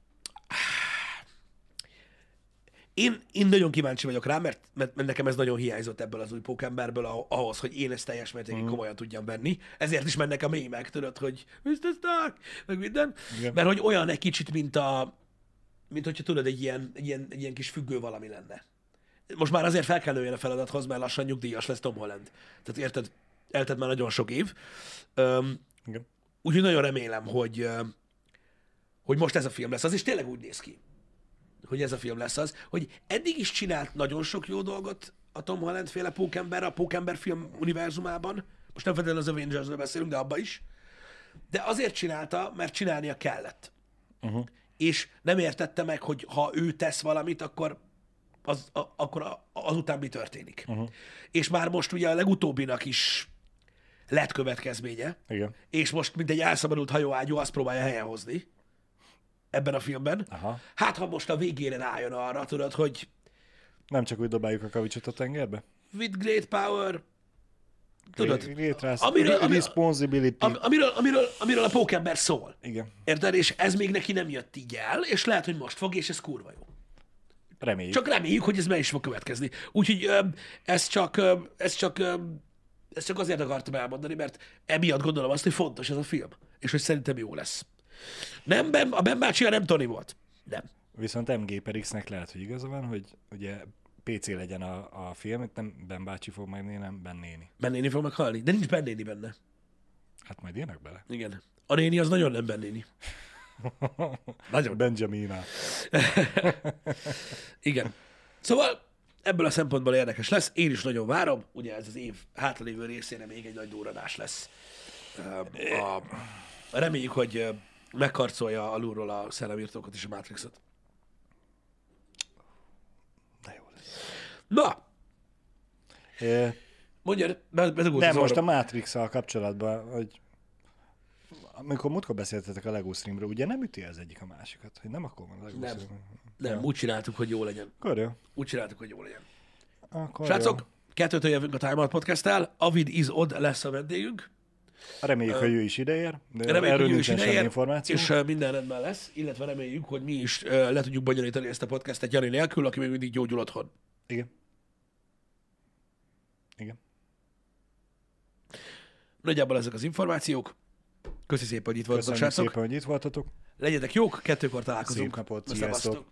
Én, én nagyon kíváncsi vagyok rá, mert, mert, mert nekem ez nagyon hiányzott ebből az új pókemberből ah- ahhoz, hogy én ezt teljes mértékig komolyan tudjam venni. Ezért is mennek a mémek, tudod, hogy Mr. Stark, meg minden. Igen. Mert hogy olyan egy kicsit, mint a mint hogyha tudod, egy ilyen, egy ilyen, egy ilyen kis függő valami lenne. Most már azért fel kell nőjen a feladathoz, mert lassan nyugdíjas lesz Tom Holland. Tehát érted, eltett már nagyon sok év. Öm, Igen. Úgyhogy nagyon remélem, hogy, hogy most ez a film lesz az, és tényleg úgy néz ki, hogy ez a film lesz az, hogy eddig is csinált nagyon sok jó dolgot a Tom Holland féle Pókember, a Pókember film univerzumában. Most nem feltétlenül az Avengers-ről beszélünk, de abba is. De azért csinálta, mert csinálnia kellett. Uh-huh. És nem értette meg, hogy ha ő tesz valamit, akkor az, a, akkor a, azután mi történik. Uh-huh. És már most ugye a legutóbbinak is lett következménye, Igen. és most, mint egy elszabadult hajóágyú, azt próbálja helyen hozni ebben a filmben. Aha. Hát, ha most a végére rájön arra, tudod, hogy Nem csak úgy dobáljuk a kavicsot a tengerbe? with great power, tudod, Létre amiről- ami- responsibility. am, amiről, amiről, amiről a pókember szól. Igen. Érted? És ez még neki nem jött így el, és lehet, hogy most fog, és ez kurva jó. Reméljük. Csak reméljük, hogy ez meg is fog következni. Úgyhogy ez csak, ez csak, ö, ezt csak azért akartam elmondani, mert emiatt gondolom azt, hogy fontos ez a film, és hogy szerintem jó lesz. Nem, ben, a Ben bácsia nem Tony volt. Nem. Viszont MG per X-nek lehet, hogy igaza van, hogy ugye PC legyen a, a film, nem Ben bácsi fog megnéni, nem Ben néni. Ben néni fog meghalni, de nincs Ben néni benne. Hát majd írnak bele. Igen. A néni az nagyon nem Ben néni. Nagyon. Benjamina. Igen. Szóval ebből a szempontból érdekes lesz. Én is nagyon várom. Ugye ez az év hátralévő részére még egy nagy durranás lesz. Ö, A, reméljük, hogy ö, megkarcolja alulról a szellemírtókat és a Matrixot. De jó lesz. Na, É, mondja, be- bedugult nem, most a matrix kapcsolatban, hogy amikor múltkor beszéltetek a Lego streamről, ugye nem üti az egyik a másikat, hogy nem akkor van a Lego Nem. stream. Nem, úgy csináltuk, hogy jó legyen. Akkor jó. Úgy csináltuk, hogy jó legyen. Akkor Srácok, jó. kettőtől jövünk a Time Out Podcast-tel. Avid is odd lesz a vendégünk. Reméljük, hogy ő is ideér, de Reméljük, erről hogy ő is ideér, információ. és ö, minden rendben lesz, illetve reméljük, hogy mi is ö, le tudjuk bonyolítani ezt a podcastet Jani nélkül, aki még mindig gyógyul otthon. Igen. Igen. Nagyjából ezek az információk. Köszi szépen, hogy itt voltatok, Köszönjük srácok. szépen, hogy itt voltatok. Legyetek jók, kettőkor találkozunk. Szép napot, sziasztok.